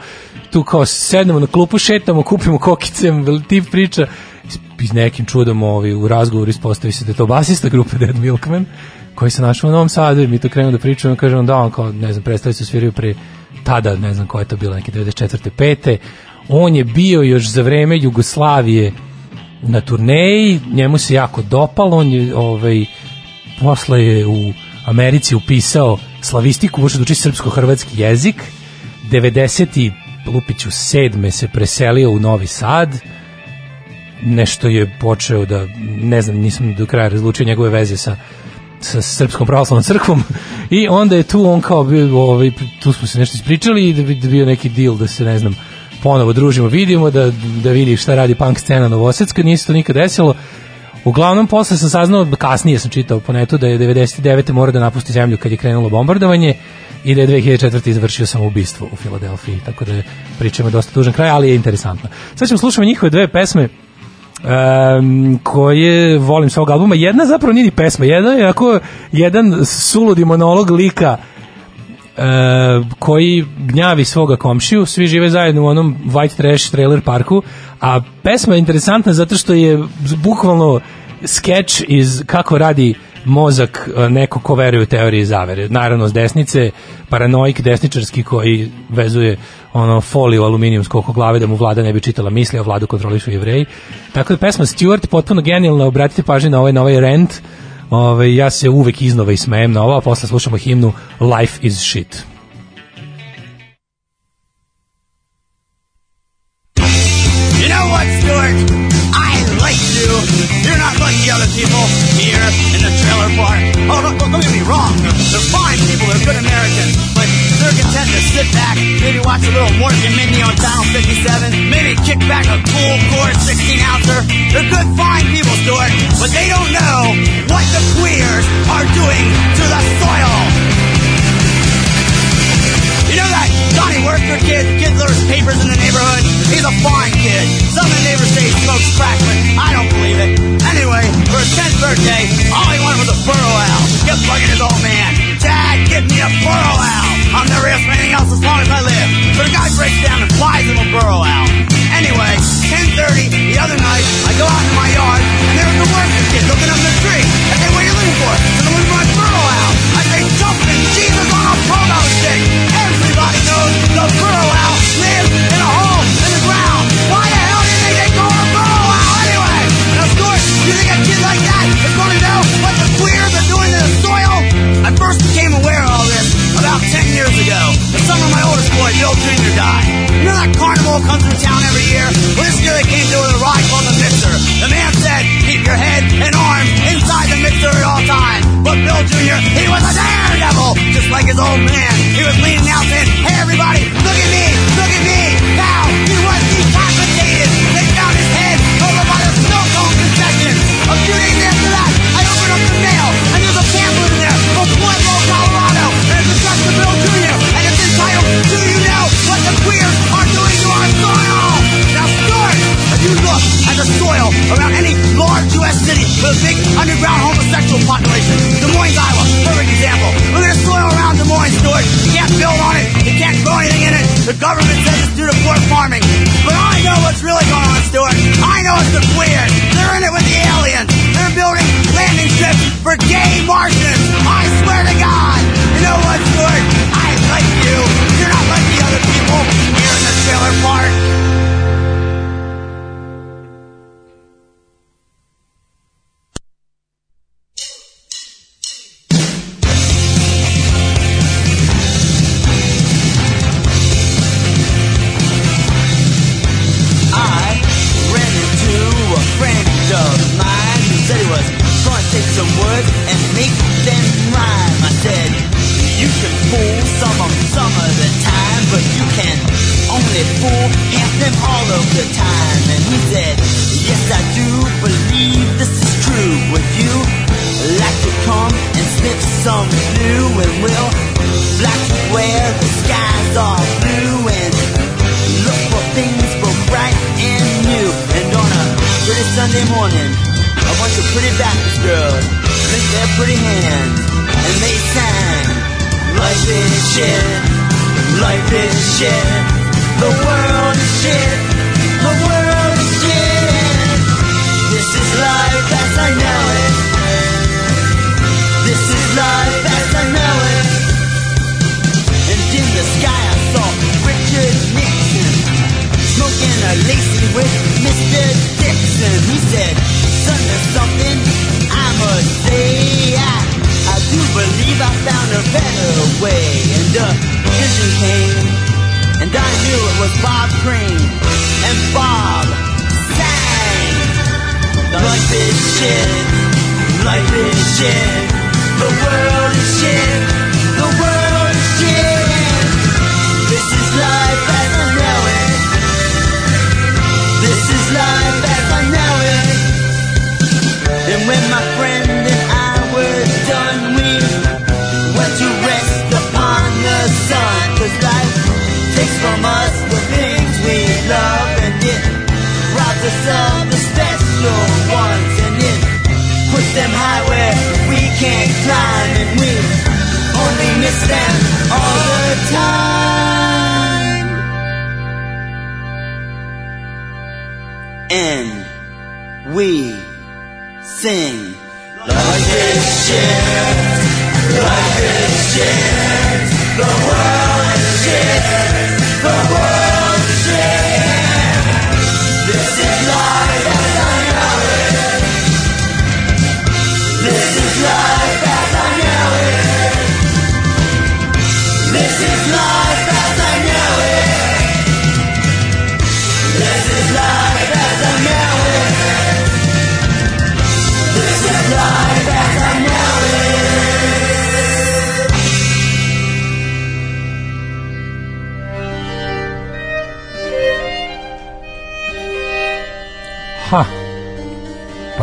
tu kao sednemo na klupu, šetamo, kupimo kokice, tip priča i s nekim čudom ovaj, u razgovoru ispostavi se da je to basista grupe Dead Milkman koji se našao u Novom Sadu i mi to krenemo da pričamo kažemo da on kao, ne znam, predstavili su sviraju pre tada, ne znam koja je to bila, neke 94. 5. On je bio još za vreme Jugoslavije na turneji, njemu se jako dopalo, on je ovaj, posle je u Americi upisao slavistiku, da uči srpsko-hrvatski jezik, 90. Lupiću 7. se preselio u Novi Sad, nešto je počeo da, ne znam, nisam do kraja razlučio njegove veze sa sa Srpskom pravoslavnom crkvom i onda je tu on kao bio, ovaj, tu smo se nešto ispričali i da bi da bio neki deal da se, ne znam, ponovo družimo, vidimo, da, da vidi šta radi punk scena Novosadska, nije se to nikad desilo. Uglavnom, posle sam saznao, kasnije sam čitao po netu da je 99. mora da napusti zemlju kad je krenulo bombardovanje i da je 2004. izvršio samoubistvo u Filadelfiji, tako da pričamo dosta dužan kraj, ali je interesantno. Sad ćemo slušati njihove dve pesme um, koje volim svog albuma. Jedna zapravo nije ni pesma, jedna je ako jedan suludi monolog lika e, koji gnjavi svoga komšiju, svi žive zajedno u onom white trash trailer parku, a pesma je interesantna zato što je bukvalno skeč iz kako radi mozak e, neko ko veruje u teorije zavere. Naravno s desnice, paranoik desničarski koji vezuje ono foliju aluminijumsku oko glave da mu vlada ne bi čitala misli, a vladu kontrolišu jevreji. Tako da pesma Stuart potpuno genijalna, obratite pažnju na ovaj, na ovaj rent, Ove, ja se uvek iznova ismejem na ovo, a posle slušamo himnu Life is shit. You know what, Stuart? I like you. You're not like the other people Oh, don't, don't get me wrong. They're fine people. They're good Americans. But they're content to sit back, maybe watch a little Mork and Mindy on Channel 57, maybe kick back a cool core 16 ouncer. They're good, fine people, Stuart. But they don't know what the queers are doing to the soil. You know that Johnny Worker kid, kid lures papers in the neighborhood? He's a fine kid. Some of the neighbors say he smokes crack, but I don't believe it. His 10th birthday, all he wanted was a burro owl. Kept bugging his old man. Dad, get me a burro owl. I'll never ask for anything else as long as I live. So the guy breaks down and buys him a burro owl. Anyway, 10.30 the other night, I go out in my yard, and there's the worker kid looking up the tree. I say, what are you looking for? So I'm looking for my burro owl. I say, jumping Jesus on a pogo stick. Everybody knows the burro owl lives in a hole That carnival comes through town every year? This year they came with a ride called the Mixer. The man said, keep your head and arms inside the mixer at all times. But Bill Jr., he was a daredevil, just like his old man. He was leaning out saying, hey everybody, look at me, look at me. Now, he was decapitated. They found his head over by the snow cone concession. A few days after that, I opened up the mail, and there's a pamphlet in there from Pueblo, Colorado. And it's addressed to Bill Jr., and it's entitled, Do You Know What the Queers Are with a big underground homosexual population, Des Moines, Iowa, perfect example. Look at the soil around Des Moines, Stuart. You can't build on it. You can't grow anything in it. The government says it's due to poor farming. But I know what's really going on, Stuart. I know it's the queers. They're in it with the aliens. They're building landing strips for gay Martians. I swear to God. You know what, Stuart? I like you. You're not like the other people here in the trailer park.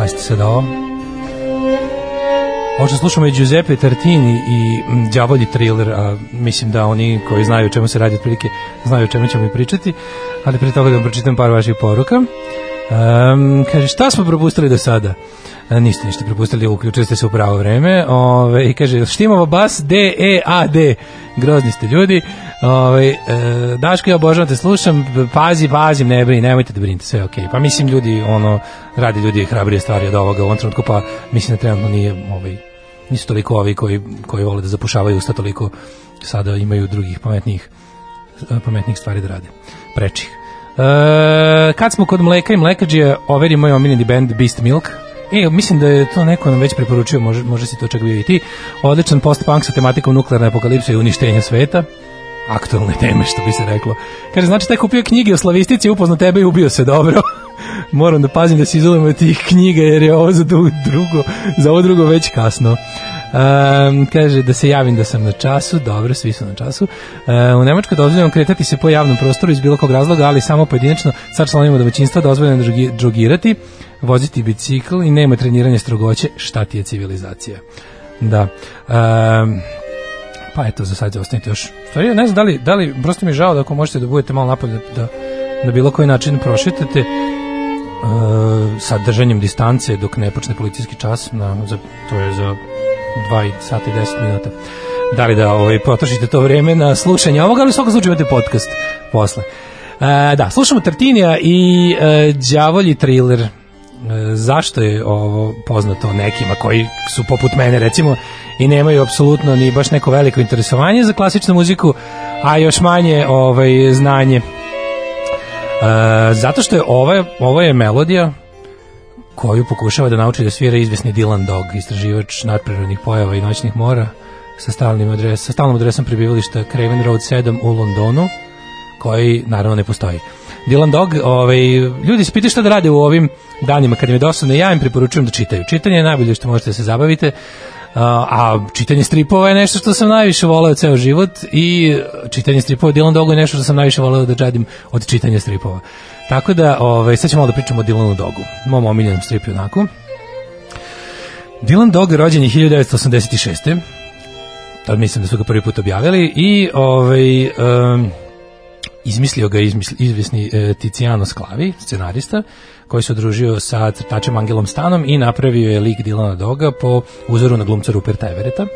Pazite sad ovo. Što slušamo je Giuseppe Tartini i mm, Đavolji thriller, a mislim da oni koji znaju o čemu se radi otprilike znaju o čemu ćemo i pričati, ali prije toga da vam pročitam par vaših poruka. Um, kaže, šta smo propustili do sada? E, niste ništa propustili, uključili ste se u pravo vreme. Ove, I kaže, Štimova bas D, E, A, D. Grozni ste ljudi. Ove, e, Daško, ja obožavam te slušam, pazi, pazim, ne brini, nemojte da brinite, sve je okej. Pa mislim, ljudi, ono, radi ljudi hrabrije stvari od ovoga u ovom trenutku, pa mislim da trenutno nije, ovaj, nisu toliko ovi koji, koji vole da zapušavaju usta, toliko sada imaju drugih pametnijih pametnijih stvari da rade. Prečih. E, kad smo kod mleka i mlekađija, overi moj omiljeni band Beast Milk. E, mislim da je to neko nam već preporučio, može, može si to čak bio i ti. Odličan post-punk sa tematikom nuklearne apokalipse i uništenja sveta. Aktualne teme, što bi se reklo. Kaže, znači, taj kupio knjige o slavistici, upozno tebe i ubio se dobro. Moram da pazim da se izolujemo od tih knjiga, jer je ovo za drugo, za ovo drugo već kasno. Um, kaže da se javim da sam na času, dobro, svi su na času. Uh, u Nemačkoj dozvoljeno kretati se po javnom prostoru iz bilo kog razloga, ali samo pojedinačno, sa članovima domaćinstva dozvoljeno drogi- drogirati, voziti bicikl i nema treniranja strogoće, šta ti je civilizacija. Da. Um, pa eto, za sad ostanite još. Stvari, ne znam da li, da li, prosto mi je žao da ako možete da budete malo napad da, da na bilo koji način prošetate uh, sa držanjem distance dok ne počne policijski čas, na, za, to je za 2 sata i 10 minuta. Da li da ovaj, potrošite to vreme na slušanje ovoga, ali u svakom slučaju imate podcast posle. E, da, slušamo Tartinija i e, Đavolji thriller. E, zašto je ovo poznato nekima koji su poput mene recimo i nemaju apsolutno ni baš neko veliko interesovanje za klasičnu muziku, a još manje ovaj znanje. E, zato što je ovo, ovo je melodija koju pokušava da nauči da svira izvesni Dylan Dog, istraživač nadprirodnih pojava i noćnih mora sa stalnim adres, sa stalnom adresom prebivališta Craven Road 7 u Londonu, koji naravno ne postoji. Dylan Dog, ovaj, ljudi se pitaju šta da rade u ovim danima kad im je dosadno, ja im preporučujem da čitaju. Čitanje je najbolje što možete da se zabavite, a, a čitanje stripova je nešto što sam najviše voleo ceo život i čitanje stripova Dylan Dogu je nešto što sam najviše voleo da džadim od čitanja stripova. Tako da, ovaj, sad ćemo malo da pričamo o Dylanu Dogu, mom omiljenom stripu onako. Dylan Dog rođen je 1986. Tad mislim da su ga prvi put objavili i ovaj, um, izmislio ga izmisli, izvisni e, Tiziano Sclavi, scenarista, koji se odružio sa crtačem Angelom Stanom i napravio je lik Dilana Doga po uzoru na glumca Ruperta Everetta.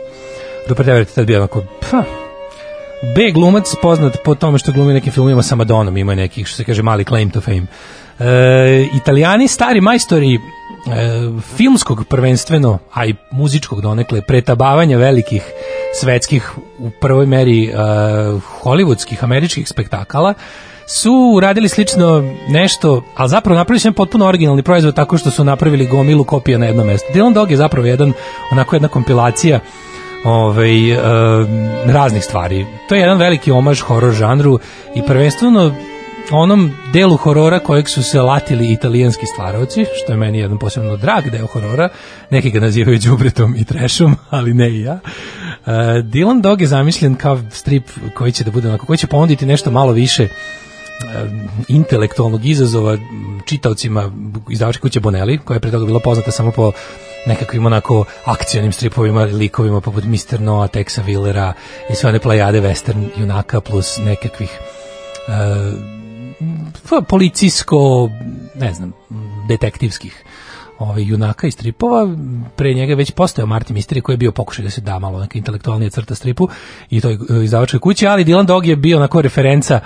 Rupert Everett je tad bio onako, pa, B glumac poznat po tome što glumi nekim filmovima sa Madonom, ima nekih, što se kaže, mali claim to fame. E, italijani, stari majstori e, filmskog prvenstveno, a i muzičkog donekle, pretabavanja velikih svetskih, u prvoj meri e, hollywoodskih, američkih spektakala, su uradili slično nešto, ali zapravo napravili su potpuno originalni proizvod tako što su napravili gomilu kopija na jednom mestu. Dylan Dog je zapravo jedan, onako jedna kompilacija ovaj, e, raznih stvari. To je jedan veliki omaž horor žanru i prvenstveno onom delu horora kojeg su se latili italijanski stvaraoci, što je meni jedan posebno drag deo horora, neki ga nazivaju đubretom i trešom, ali ne i ja. Uh, Dylan Dog je zamišljen kao strip koji će da bude onako, koji će ponuditi nešto malo više intelektualnog izazova čitaocima izdavačke kuće Bonelli, koja je pre toga bila poznata samo po nekakvim onako akcionim stripovima, likovima poput Mr. Noah, Texa Willera i sve one plejade western junaka plus nekakvih uh, policijsko, ne znam, detektivskih ovaj, junaka iz stripova, pre njega je već postao Martin Misteri koji je bio pokušaj da se da malo neka intelektualnija crta stripu i toj e, izdavačkoj kući, ali Dylan Dog je bio onako referenca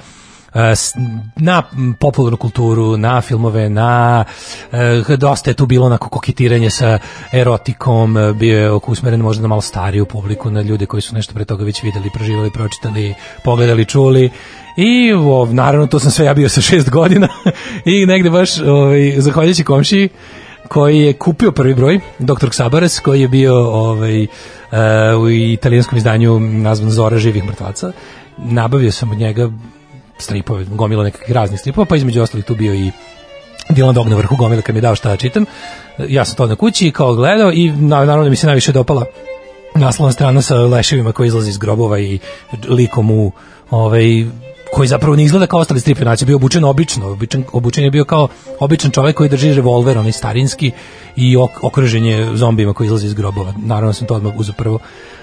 na m, popularnu kulturu, na filmove, na e, dosta je tu bilo onako koketiranje sa erotikom, e, bio je usmeren možda na malo stariju publiku, na ljude koji su nešto pre toga već videli, proživali, pročitali, pogledali, čuli i o, naravno to sam sve ja bio sa šest godina i negde baš ovaj, zahvaljujući komšiji koji je kupio prvi broj, Dr. Sabares, koji je bio ovaj, e, u italijanskom izdanju nazvan Zora živih mrtvaca. Nabavio sam od njega stripove, gomilo nekakvih raznih stripova, pa između ostalih tu bio i Dylan Dog na vrhu gomile kad mi je dao šta da čitam. Ja sam to na kući kao gledao i na- naravno mi se najviše dopala naslovna strana sa leševima koji izlazi iz grobova i likom u ovaj koji zapravo ne izgleda kao ostali strip junaci, bio obučen obično, običan, obučen je bio kao običan čovjek koji drži revolver, onaj starinski i ok, okružen je zombijima koji izlaze iz grobova. Naravno sam to odmah uzeo prvo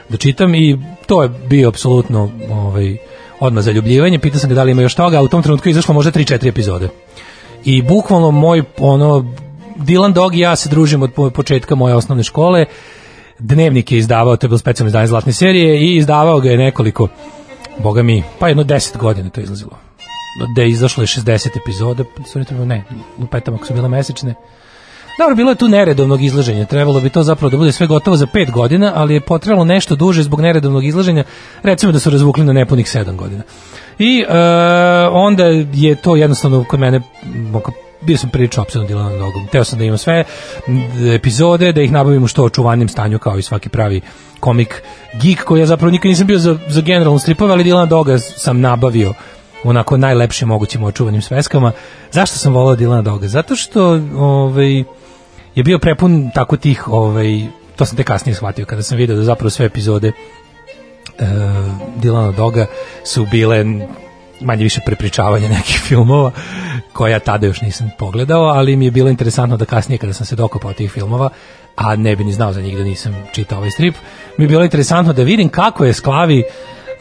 da čitam i to je bio apsolutno ovaj, odmah zaljubljivanje. Pitao sam ga da li ima još toga, a u tom trenutku je izašlo možda 3-4 epizode. I bukvalno moj ono Dylan Dog i ja se družimo od po- početka moje osnovne škole. Dnevnik je izdavao, to je bilo specijalno izdanje zlatne serije i izdavao ga je nekoliko boga mi, pa jedno 10 godina to je izlazilo. Da je izašlo je 60 epizoda, sorry, ne, lupetam ako su bile mesečne. Dobro, bilo je tu neredovnog izlaženja, trebalo bi to zapravo da bude sve gotovo za 5 godina, ali je potrebalo nešto duže zbog neredovnog izlaženja, recimo da su razvukli na nepunih 7 godina. I e, onda je to jednostavno kod mene bio sam prilično opsedno Dylanom Dogom. Teo sam da imam sve epizode, da ih nabavim u što očuvanim stanju kao i svaki pravi komik geek koji ja zapravo nikad nisam bio za, za generalno stripove, ali Dylan Doga sam nabavio onako najlepšim mogućim očuvanim sveskama. Zašto sam volao Dilana Doga? Zato što ovaj, je bio prepun tako tih, ovaj, to sam te kasnije shvatio kada sam video da zapravo sve epizode e, Dilana Doga su bile manje više prepričavanje nekih filmova koje ja tada još nisam pogledao, ali mi je bilo interesantno da kasnije kada sam se dokopao tih filmova, a ne bi ni znao za njih da nisam čitao ovaj strip, mi je bilo interesantno da vidim kako je Sklavi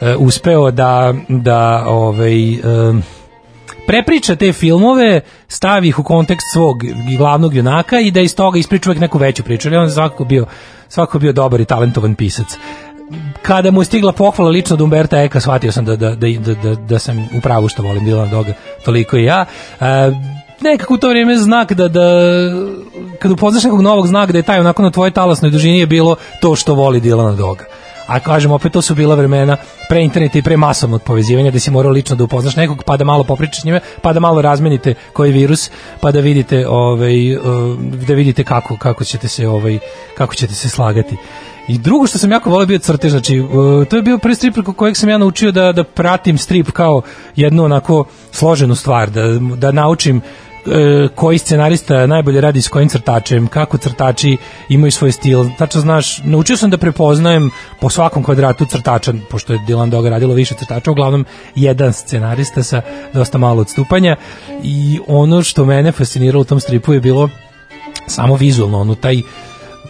e, uspeo da, da ovaj, e, prepriča te filmove, stavi ih u kontekst svog glavnog junaka i da iz toga ispriča uvek neku veću priču. Ali on svakako bio, svakako bio dobar i talentovan pisac. Kada mu je stigla pohvala lično od Umberta Eka, shvatio sam da, da, da, da, da, da sam u pravu što volim Dilana Doga, toliko i ja. E, nekako u to vrijeme znak da, da kad upoznaš nekog novog znaka da je taj onako na tvojoj talasnoj dužini je bilo to što voli Dilana Doga. A kažem, opet to su bila vremena pre interneta i pre masovnog povezivanja da si morao lično da upoznaš nekog, pa da malo popričaš s njime, pa da malo razmenite koji virus, pa da vidite ovaj uh, da vidite kako kako ćete se ovaj kako ćete se slagati. I drugo što sam jako volio bio crtež, znači uh, to je bio prvi strip preko kojeg sam ja naučio da da pratim strip kao jednu onako složenu stvar, da da naučim e, koji scenarista najbolje radi s kojim crtačem, kako crtači imaju svoj stil. Tačno znaš, naučio sam da prepoznajem po svakom kvadratu crtača, pošto je Dylan Dog radilo više crtača, uglavnom jedan scenarista sa dosta malo odstupanja i ono što mene fasciniralo u tom stripu je bilo samo vizualno, ono taj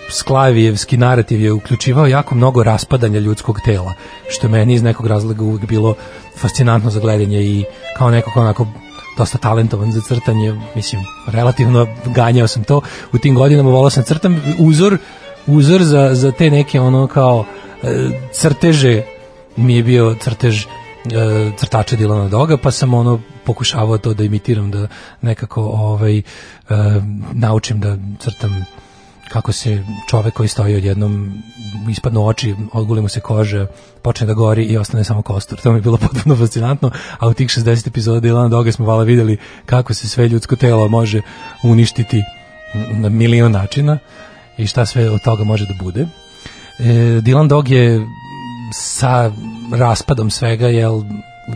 Sklavijevski narativ je uključivao jako mnogo raspadanja ljudskog tela, što meni iz nekog razloga uvijek bilo fascinantno za gledanje i kao neko kao onako dosta talentovan za crtanje, mislim, relativno ganjao sam to. U tim godinama, volao sam crtam uzor, uzor za, za te neke ono kao e, crteže mi je bio crtež e, crtača Dilana Doga, pa sam ono pokušavao to da imitiram, da nekako ovaj, e, naučim da crtam kako se čovek koji stoji odjednom ispadnu oči, odguli mu se koža, počne da gori i ostane samo kostur. To mi je bilo potpuno fascinantno, a u tih 60 epizoda Dilana Doga smo vala videli kako se sve ljudsko telo može uništiti na milion načina i šta sve od toga može da bude. E, Dylan Dog je sa raspadom svega, jel,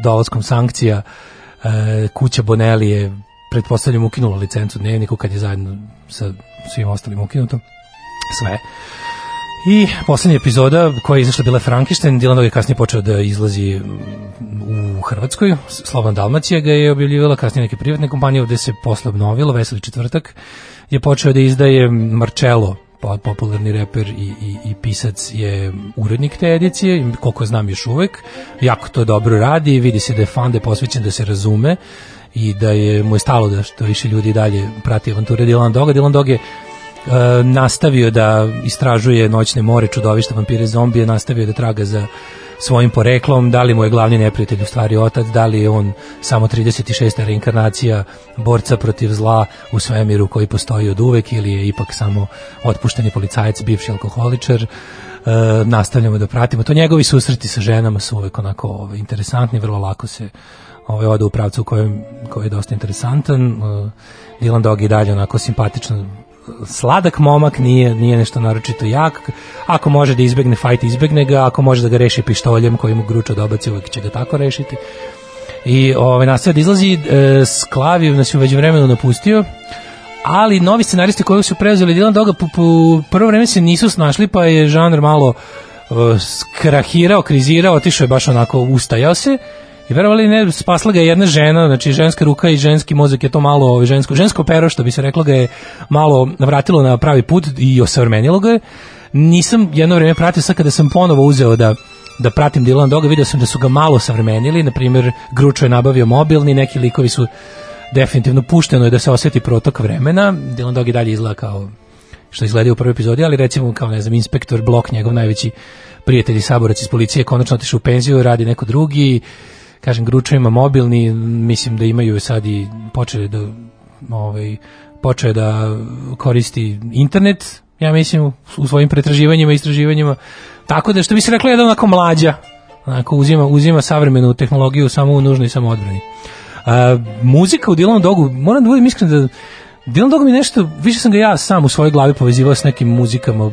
dolaskom sankcija, e, kuća Bonelli je pretpostavljam ukinula licencu dnevniku kad je zajedno sa svim ostalim ukinuto sve. I poslednja epizoda koja je izašla bila Frankenstein, Dylan je kasnije počeo da izlazi u Hrvatskoj, Slovan Dalmacija ga je objavljivala, kasnije neke privatne kompanije ovde se posle obnovilo, Veseli četvrtak je počeo da izdaje Marcello, popularni reper i, i, i pisac je urednik te edicije, koliko znam još uvek, jako to dobro radi, vidi se da je fan, da je posvećen da se razume i da je mu je stalo da što više ljudi dalje prati avanture Dylan Doga. Dylan Dog je e, nastavio da istražuje noćne more, čudovišta, vampire, zombije, nastavio da traga za svojim poreklom, da li mu je glavni neprijatelj u stvari otac, da li je on samo 36. reinkarnacija borca protiv zla u svemiru koji postoji od uvek ili je ipak samo otpušteni policajac, bivši alkoholičar. E, nastavljamo da pratimo. To njegovi susreti sa ženama su uvek onako ovaj, interesantni, vrlo lako se ovaj, ode u pravcu kojem, koji je dosta interesantan. E, Dylan Dog je dalje onako simpatično sladak momak, nije, nije nešto naročito jak. Ako može da izbegne fajt, izbegne ga. Ako može da ga reši pištoljem koji mu gruča dobaci, uvek će ga tako rešiti. I ovaj, nastavio da izlazi, e, Sklaviv nas je vremenu napustio, ali novi scenaristi koji su preuzeli Dylan Doga po, po prvo vreme se nisu snašli, pa je žanr malo e, skrahirao, krizirao, otišao je baš onako, ustajao se I verovali ne, spasla ga je jedna žena, znači ženska ruka i ženski mozak je to malo, ovaj, žensko, žensko pero, što bi se reklo, ga je malo vratilo na pravi put i osavremenilo ga je. Nisam jedno vreme pratio, sad kada sam ponovo uzeo da da pratim Dylan Doga, video sam da su ga malo savremenili, na primjer, Gručo je nabavio mobilni, neki likovi su definitivno pušteno je da se osjeti protok vremena, Dylan Dog i dalje izgleda kao što izgleda u prvoj epizodi, ali recimo kao ne znam, inspektor Blok, njegov najveći prijatelj i saborac iz policije, konačno otišao u penziju, radi neko drugi, kažem Gručo ima mobilni, mislim da imaju sad i počeli da ovaj počeo da koristi internet, ja mislim u svojim pretraživanjima i istraživanjima. Tako da što bi se rekla jedan onako mlađa, onako uzima uzima savremenu tehnologiju samo u nužnoj samoodbrani. A, muzika u Dylan Dogu, moram da budem iskren da Dylan Dog mi nešto, više sam ga ja sam u svojoj glavi povezivao s nekim muzikama. U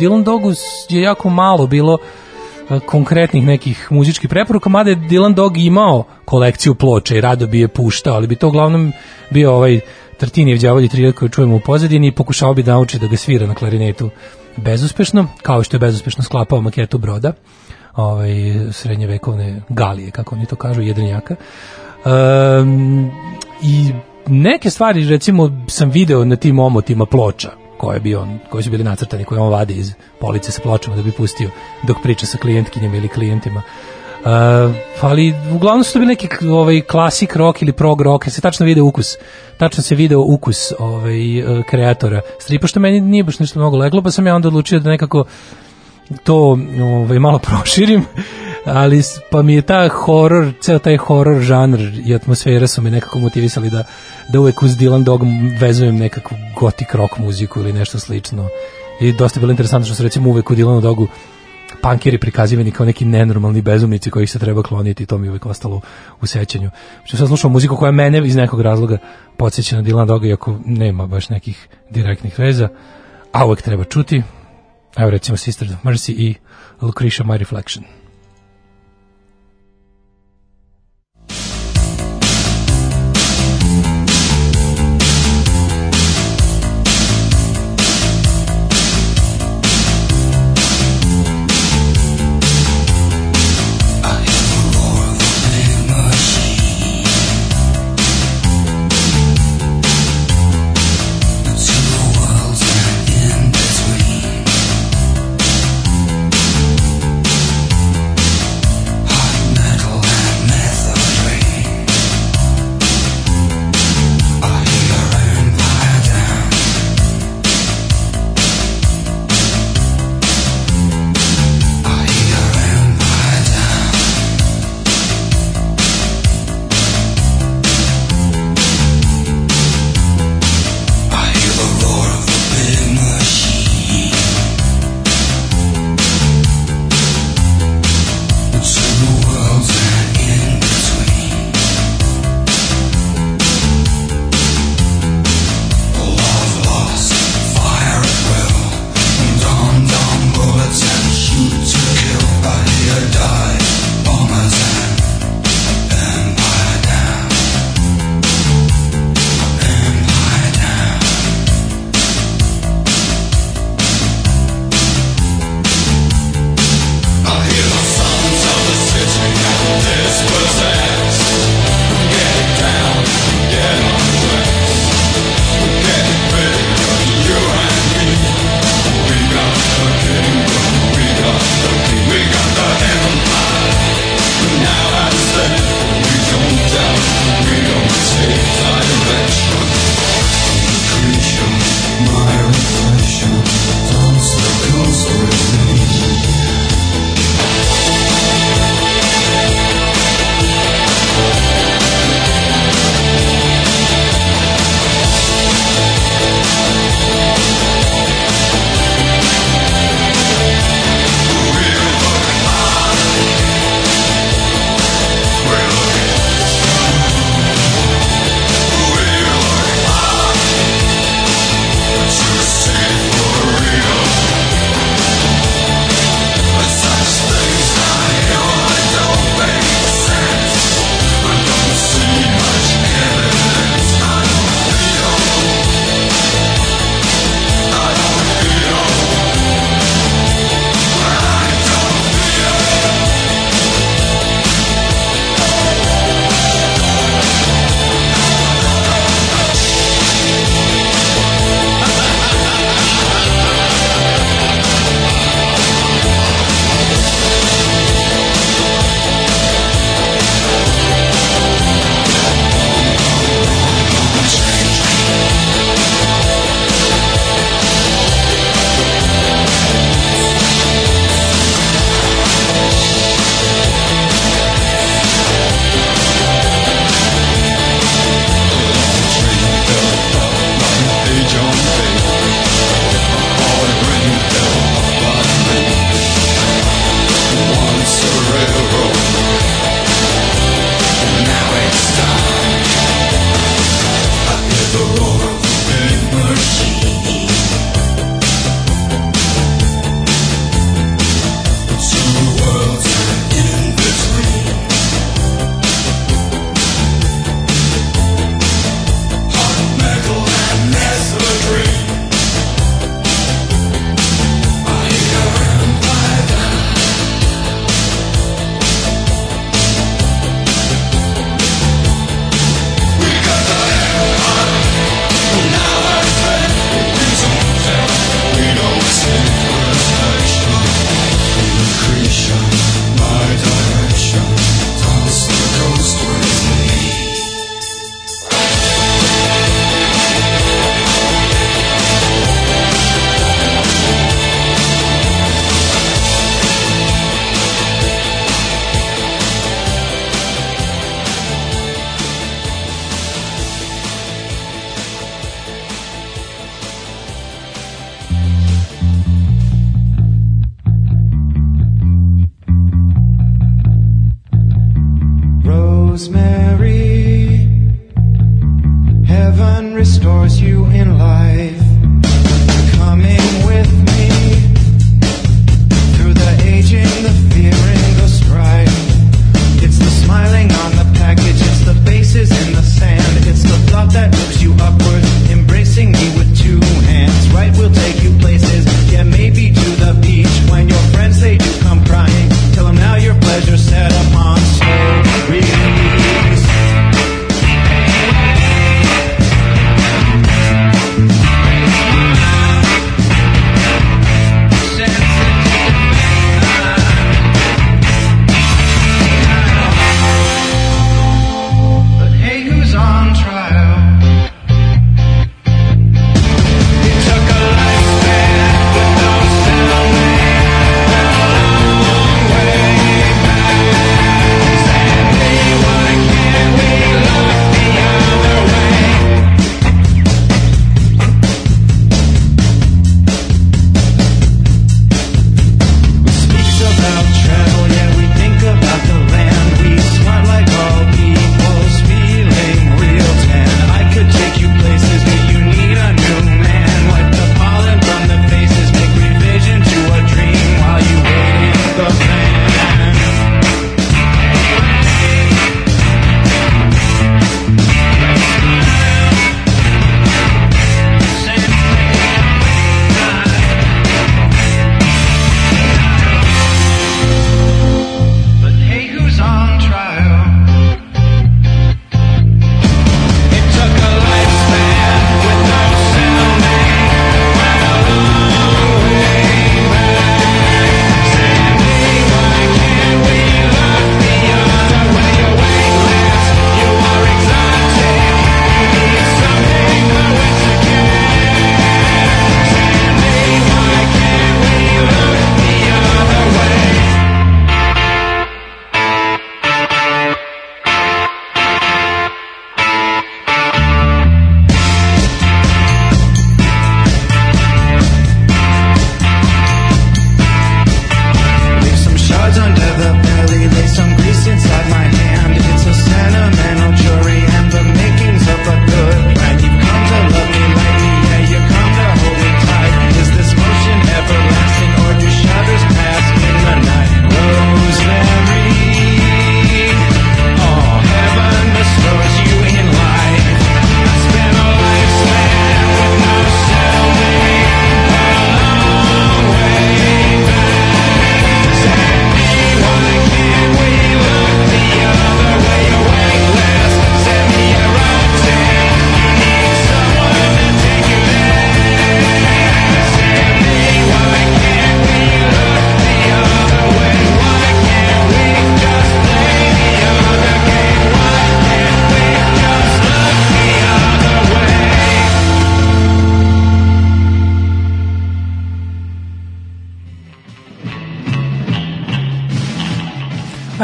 Dylan Dogu je jako malo bilo konkretnih nekih muzičkih preporuka, mada je Dylan Dog imao kolekciju ploča i rado bi je puštao, ali bi to uglavnom bio ovaj Tartinijev đavolji trijed koji čujemo u pozadini i pokušao bi da nauči da ga svira na klarinetu bezuspešno, kao što je bezuspešno sklapao maketu broda ovaj, srednjevekovne galije, kako oni to kažu, jedrenjaka. Um, I neke stvari, recimo, sam video na tim omotima ploča, koje bi on, koji su bili nacrtani, koje on vadi iz police sa pločama da bi pustio dok priča sa klijentkinjama ili klijentima. Uh, ali uglavnom su to bili neki ovaj klasik rock ili prog rock, se tačno vide ukus. Tačno se video ukus ovaj uh, kreatora stripa što meni nije baš nešto mnogo leglo, pa sam ja onda odlučio da nekako to ovaj malo proširim. Ali pa mi je ta horor, ceo taj horor žanr i atmosfera su me nekako motivisali da da uvek uz Dylan Dog vezujem nekakvu gotik rock muziku ili nešto slično. I dosta je bilo interesantno što su recimo uvek u Dylanu Dogu punkeri prikazivani kao neki nenormalni bezumnici kojih se treba kloniti i to mi je ostalo u sećanju. Što sam slušao muziku koja mene iz nekog razloga podsjeća na Dylan Doga iako nema baš nekih direktnih veza, a uvek treba čuti. Evo recimo Sisters of Mercy i Lucretia My Reflection.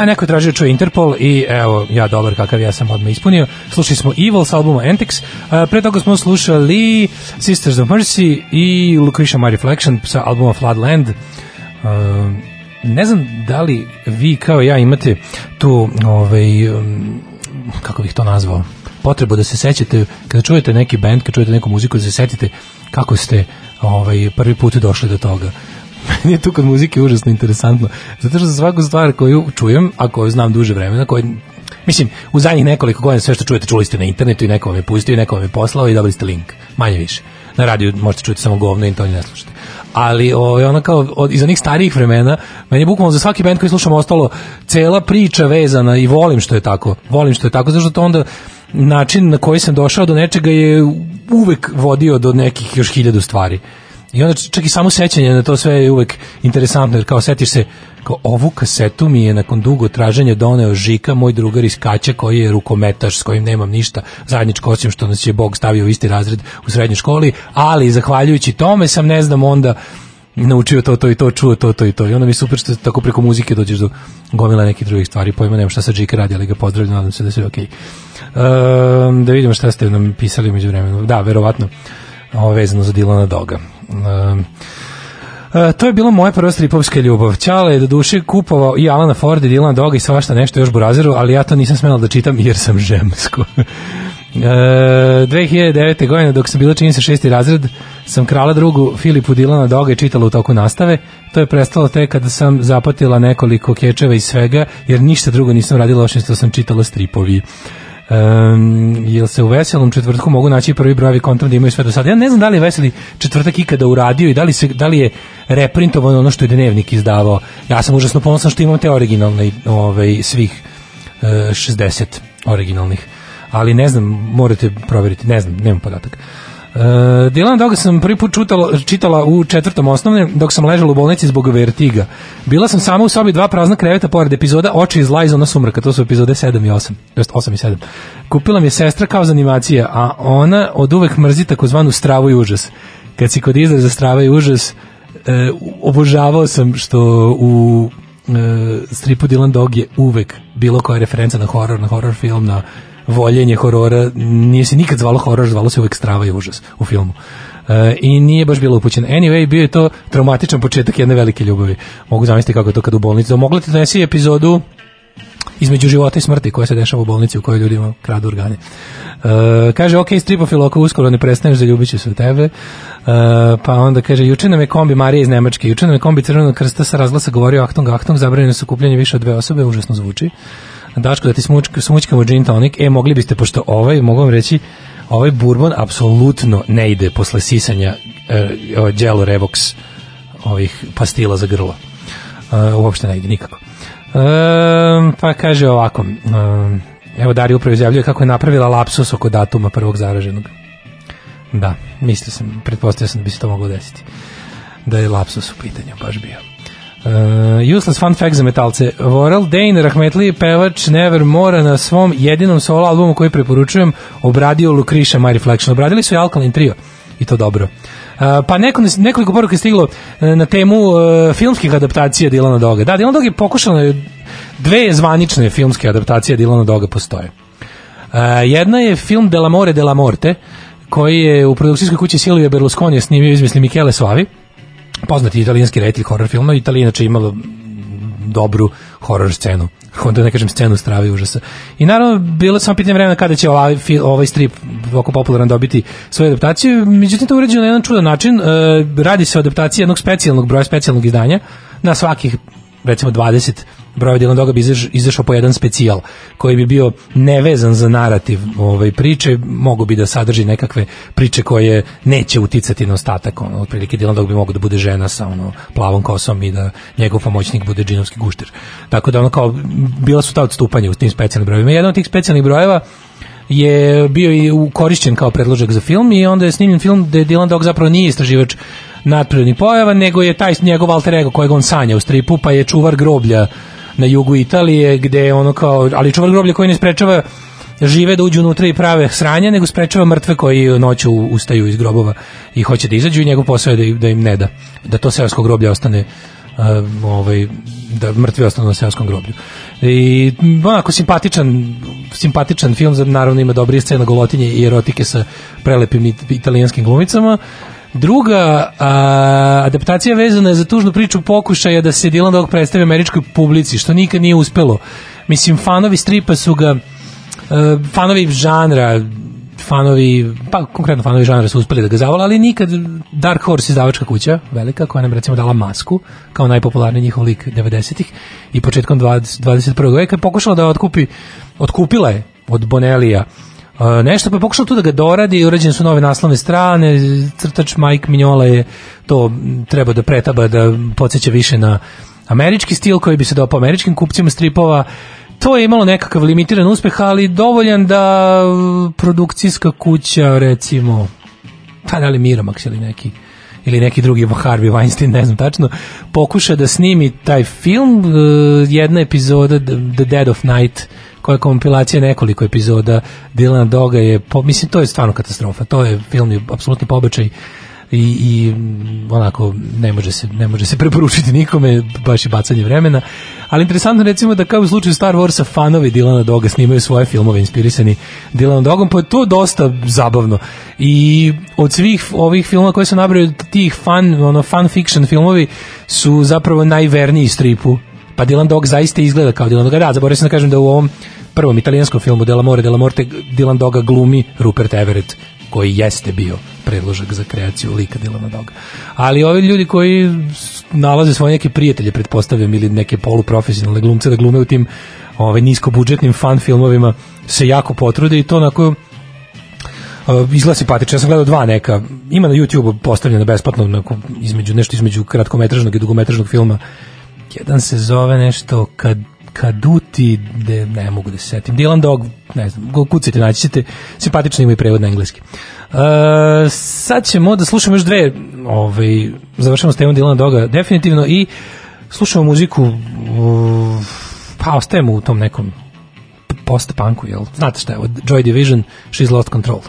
Neko je tražio čuje Interpol i evo, ja dobar kakav ja sam odmah ispunio. Slušali smo Evil sa albuma Antics. A, pre toga smo slušali Sisters of Mercy i Lucretia My Reflection sa albuma Floodland. A, ne znam da li vi kao ja imate tu ovaj, um, kako bih to nazvao potrebu da se sećate kada čujete neki band, kada čujete neku muziku da se setite kako ste ovaj, prvi put došli do toga meni je tu kod muzike užasno interesantno. Zato što za svaku stvar koju čujem, a koju znam duže vremena, koju, mislim, u zadnjih nekoliko godina sve što čujete čuli ste na internetu i neko vam je pustio i neko vam je poslao i dobili ste link, manje više. Na radiju možete čuti samo govno i to ne slušate. Ali ovaj, ona kao od, iz onih starijih vremena, meni je bukvalno za svaki band koji slušam ostalo cela priča vezana i volim što je tako. Volim što je tako, zato što to onda način na koji sam došao do nečega je uvek vodio do nekih još hiljadu stvari. I onda čak i samo sećanje na to sve je uvek interesantno, jer kao setiš se, kao ovu kasetu mi je nakon dugo traženja doneo Žika, moj drugar iz Kaća, koji je rukometaš, s kojim nemam ništa zajedničko, osim što nas je Bog stavio u isti razred u srednjoj školi, ali zahvaljujući tome sam, ne znam, onda naučio to, to i to, čuo to, to i to. I onda mi je super što tako preko muzike dođeš do gomila nekih drugih stvari. Pojma nemam šta sa Džika radi, ali ga pozdravljam, nadam se da sve okej. Ehm, da vidimo šta ste nam pisali među vremenu. Da, verovatno ovo vezano za Dilana Doga. Um, E, to je bila moja prva stripovska ljubav. Ćale je do duše kupovao i Alana Ford i Dylan Dog i svašta nešto još burazeru, ali ja to nisam smela da čitam jer sam žemsko. E, 2009. godine dok sam bila čini se šesti razred sam krala drugu Filipu Dilana Doga i čitala u toku nastave. To je prestalo tek kada sam zapatila nekoliko kečeva iz svega jer ništa drugo nisam radila osim što sam čitala stripovi. Um, jel se u veselom četvrtku mogu naći prvi brojevi kontram da imaju sve do sada? Ja ne znam da li je veseli četvrtak ikada uradio i da li, se, da li je reprintovano ono što je dnevnik izdavao. Ja sam užasno ponosan što imam te originalne ovaj, svih e, 60 originalnih. Ali ne znam, morate provjeriti, ne znam, nemam podatak. Uh, Dylan Doga sam prvi put čutala, čitala u četvrtom osnovne dok sam ležala u bolnici zbog vertiga. Bila sam sama u sobi dva prazna kreveta pored epizoda Oči iz Lajzona sumraka, to su epizode 7 i 8, to jest 8 i 7. Kupila mi je sestra kao za animacije, a ona od uvek mrzi takozvanu stravu i užas. Kad si kod izraza strava i užas, e, obožavao sam što u e, stripu Dylan Dog je uvek bilo koja referenca na horor, na horor film, na voljenje horora, nije se nikad zvalo horor, zvalo se uvek strava i užas u filmu. E, I nije baš bilo upućen. Anyway, bio je to traumatičan početak jedne velike ljubavi. Mogu zamisliti kako je to kad u bolnici. Mogla ti donesi epizodu između života i smrti koja se dešava u bolnici u kojoj ljudima kradu organe. E, kaže, ok, stripofil, ako uskoro ne prestaneš, zaljubit ću se u tebe. E, pa onda kaže, juče nam je kombi Marije iz Nemačke, juče nam je kombi Crvenog krsta sa razglasa govorio Achtung, Achtung, zabranjeno su kupljanje više od dve osobe, užasno zvuči. Daško, da ti smučk, smučkamo gin tonic, e, mogli biste, pošto ovaj, mogu vam reći, ovaj bourbon apsolutno ne ide posle sisanja e, ovaj Revox ovih pastila za grlo. E, uopšte ne ide nikako. E, pa kaže ovako, e, evo Darija upravo izjavljuje kako je napravila lapsus oko datuma prvog zaraženog. Da, mislio sam, pretpostavio sam da bi se to moglo desiti. Da je lapsus u pitanju, baš bio. Uh, useless fun fact za metalce. Vorel Dane, rahmetli pevač Nevermore na svom jedinom solo albumu koji preporučujem obradio Lucretia My Reflection. Obradili su i Alkaline Trio i to dobro. Uh, pa neko, nekoliko poruka je stiglo uh, na temu uh, filmskih adaptacija Dilana Doga. Da, Dylan Dog je pokušao na dve zvanične filmske adaptacije Dilana Doga postoje. Uh, jedna je film Delamore della Morte, koji je u produkcijskoj kući Silvio Berlusconi snimio izmisli Michele Slavi, poznati italijanski reditelj horror filma, Italija inače imala dobru horror scenu. Onda ne kažem scenu strave i užasa. I naravno, bilo samo pitanje vremena kada će ovaj, ovaj strip oko popularan dobiti svoju adaptaciju. Međutim, to je urađeno na jedan čudan način. E, radi se o adaptaciji jednog specijalnog broja specijalnog izdanja na svakih recimo 20 broja Dylan Doga bi izaš, izašao po jedan specijal koji bi bio nevezan za narativ ovaj priče, mogu bi da sadrži nekakve priče koje neće uticati na ostatak, ono, otprilike Dylan Dog bi mogao da bude žena sa ono plavom kosom i da njegov pomoćnik bude džinovski gušter. Tako da ono kao bila su ta odstupanja u tim specijalnim brojevima. Jedan od tih specijalnih brojeva je bio i korišćen kao predložak za film i onda je snimljen film gde Dylan Dog zapravo nije istraživač nadprirodnih pojava, nego je taj njegov alter ego kojeg on sanja u stripu, pa je čuvar groblja na jugu Italije, gde ono kao, ali čuvar groblja koji ne sprečava žive da uđu unutra i prave sranja, nego sprečava mrtve koji noću ustaju iz grobova i hoće da izađu i njegov posao da, da im ne da, da to seosko groblje ostane um, ovaj, da mrtvi ostanu na seoskom groblju. I onako simpatičan simpatičan film, naravno ima dobrije scena golotinje i erotike sa prelepim it- italijanskim glumicama. Druga a, adaptacija vezana je za tužnu priču pokušaja da se Dylan Dog predstavi američkoj publici, što nikad nije uspelo. Mislim, fanovi stripa su ga e, fanovi žanra fanovi, pa konkretno fanovi žanra su uspeli da ga zavole, ali nikad Dark Horse izdavačka kuća, velika, koja nam recimo dala masku, kao najpopularniji njihov lik 90-ih i početkom 20, 21. veka pokušala da otkupi, otkupila je od Bonelija Nešto pa pokušao tu da ga doradi, urađene su nove naslovne strane, crtač Mike Mignola je to treba da pretaba da podsjeća više na američki stil koji bi se dopao američkim kupcima stripova. To je imalo nekakav limitiran uspeh, ali dovoljan da produkcijska kuća, recimo, pa da li Miramax ili neki ili neki drugi Harvey Weinstein, ne znam tačno, pokuša da snimi taj film, uh, jedna epizoda The Dead of Night, koja je kompilacija nekoliko epizoda Dylana Doga je, po, mislim, to je stvarno katastrofa, to je film je apsolutni pobačaj i, i mm, onako ne može se ne može se preporučiti nikome baš i bacanje vremena. Ali interesantno recimo da kao u slučaju Star Warsa fanovi Dilana Doga snimaju svoje filmove inspirisani Dilanom Dogom pa je to dosta zabavno. I od svih ovih filmova koje su nabrali tih fan, ono, fan fiction filmovi su zapravo najverniji stripu pa Dylan Dog zaista izgleda kao Dylan Dog da, zaboravio sam da kažem da u ovom prvom italijanskom filmu Della More Della Morte Dylan Doga glumi Rupert Everett koji jeste bio predložak za kreaciju lika Dylana Doga. Ali ovi ljudi koji nalaze svoje neke prijatelje, pretpostavljam, ili neke poluprofesionalne glumce da glume u tim ovaj, niskobudžetnim fan filmovima, se jako potrude i to onako Uh, izgleda simpatično. Ja sam gledao dva neka. Ima na YouTube postavljeno besplatno onako, između nešto između kratkometražnog i dugometražnog filma. Jedan se zove nešto kad Kaduti, de, ne mogu da se setim. Dylan Dog, ne znam, go kucajte, naći ćete. Simpatično ima i prevod na engleski. Uh, sad ćemo da slušamo još dve, ovaj, završamo s temom Dylan Doga definitivno i slušamo muziku pa ostajemo u tom nekom post-punku, jel? Znate šta je, Joy Division, She's Lost Control.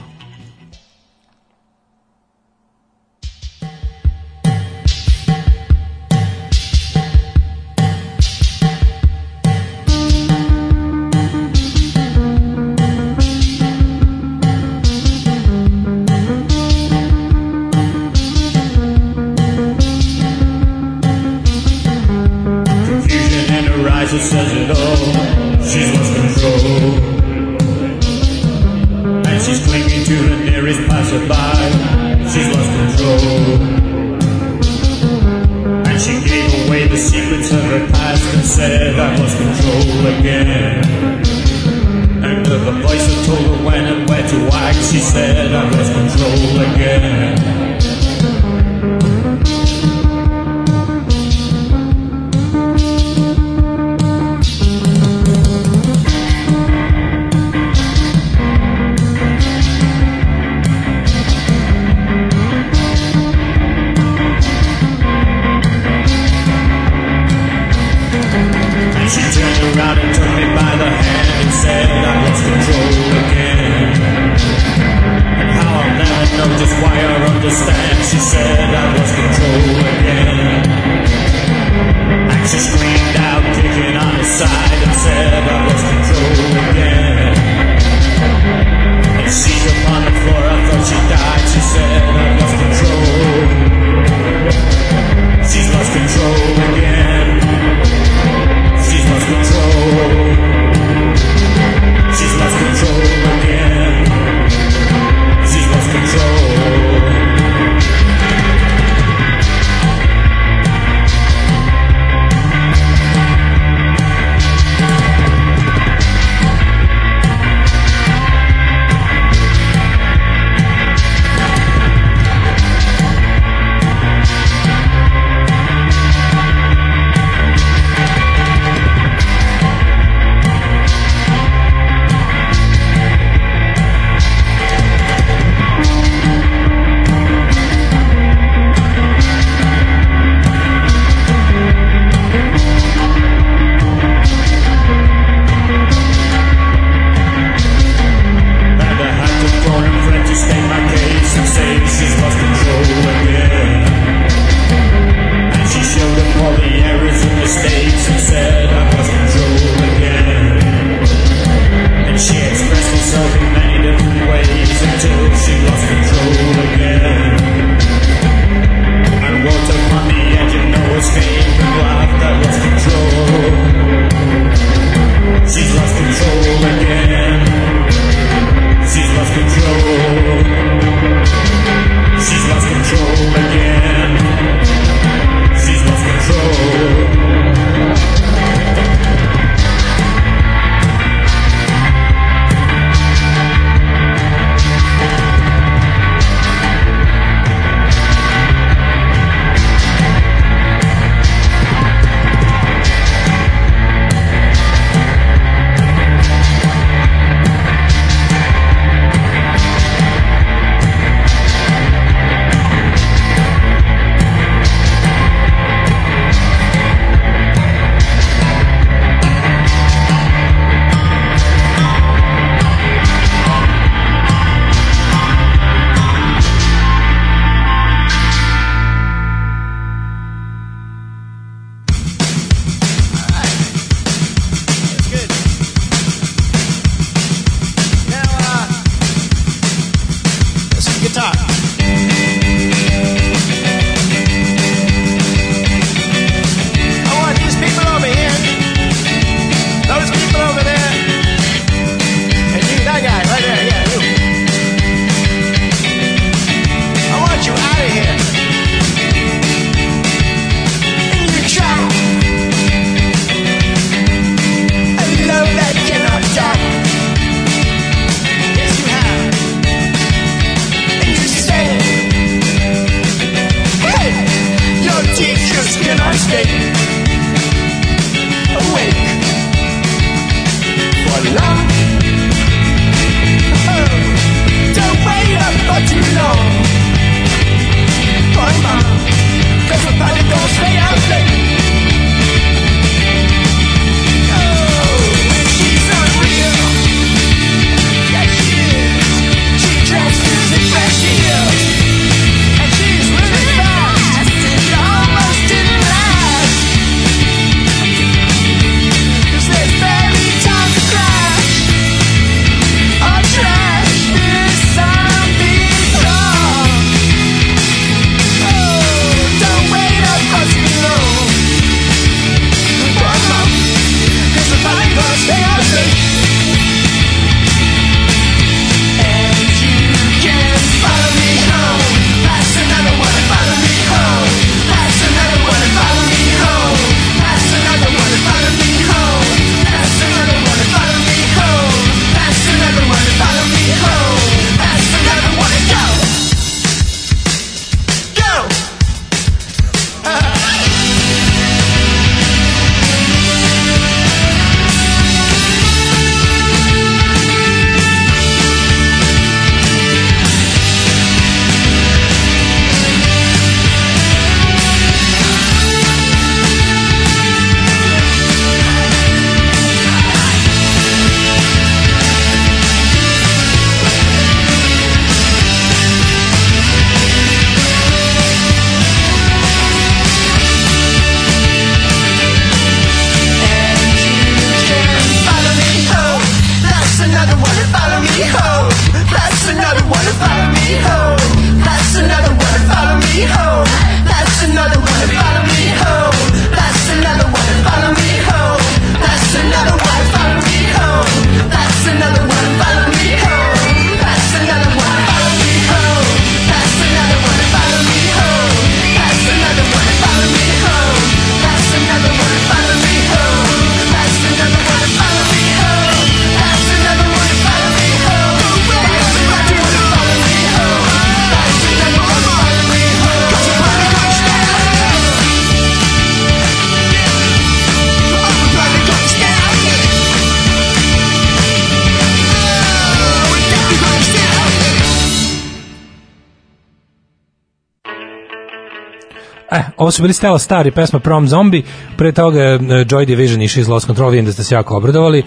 Ovo su bili Stella Star i pesma Prom Zombie, pre toga eh, Joy Division išli iz Lost Control, vidim da ste se jako obradovali,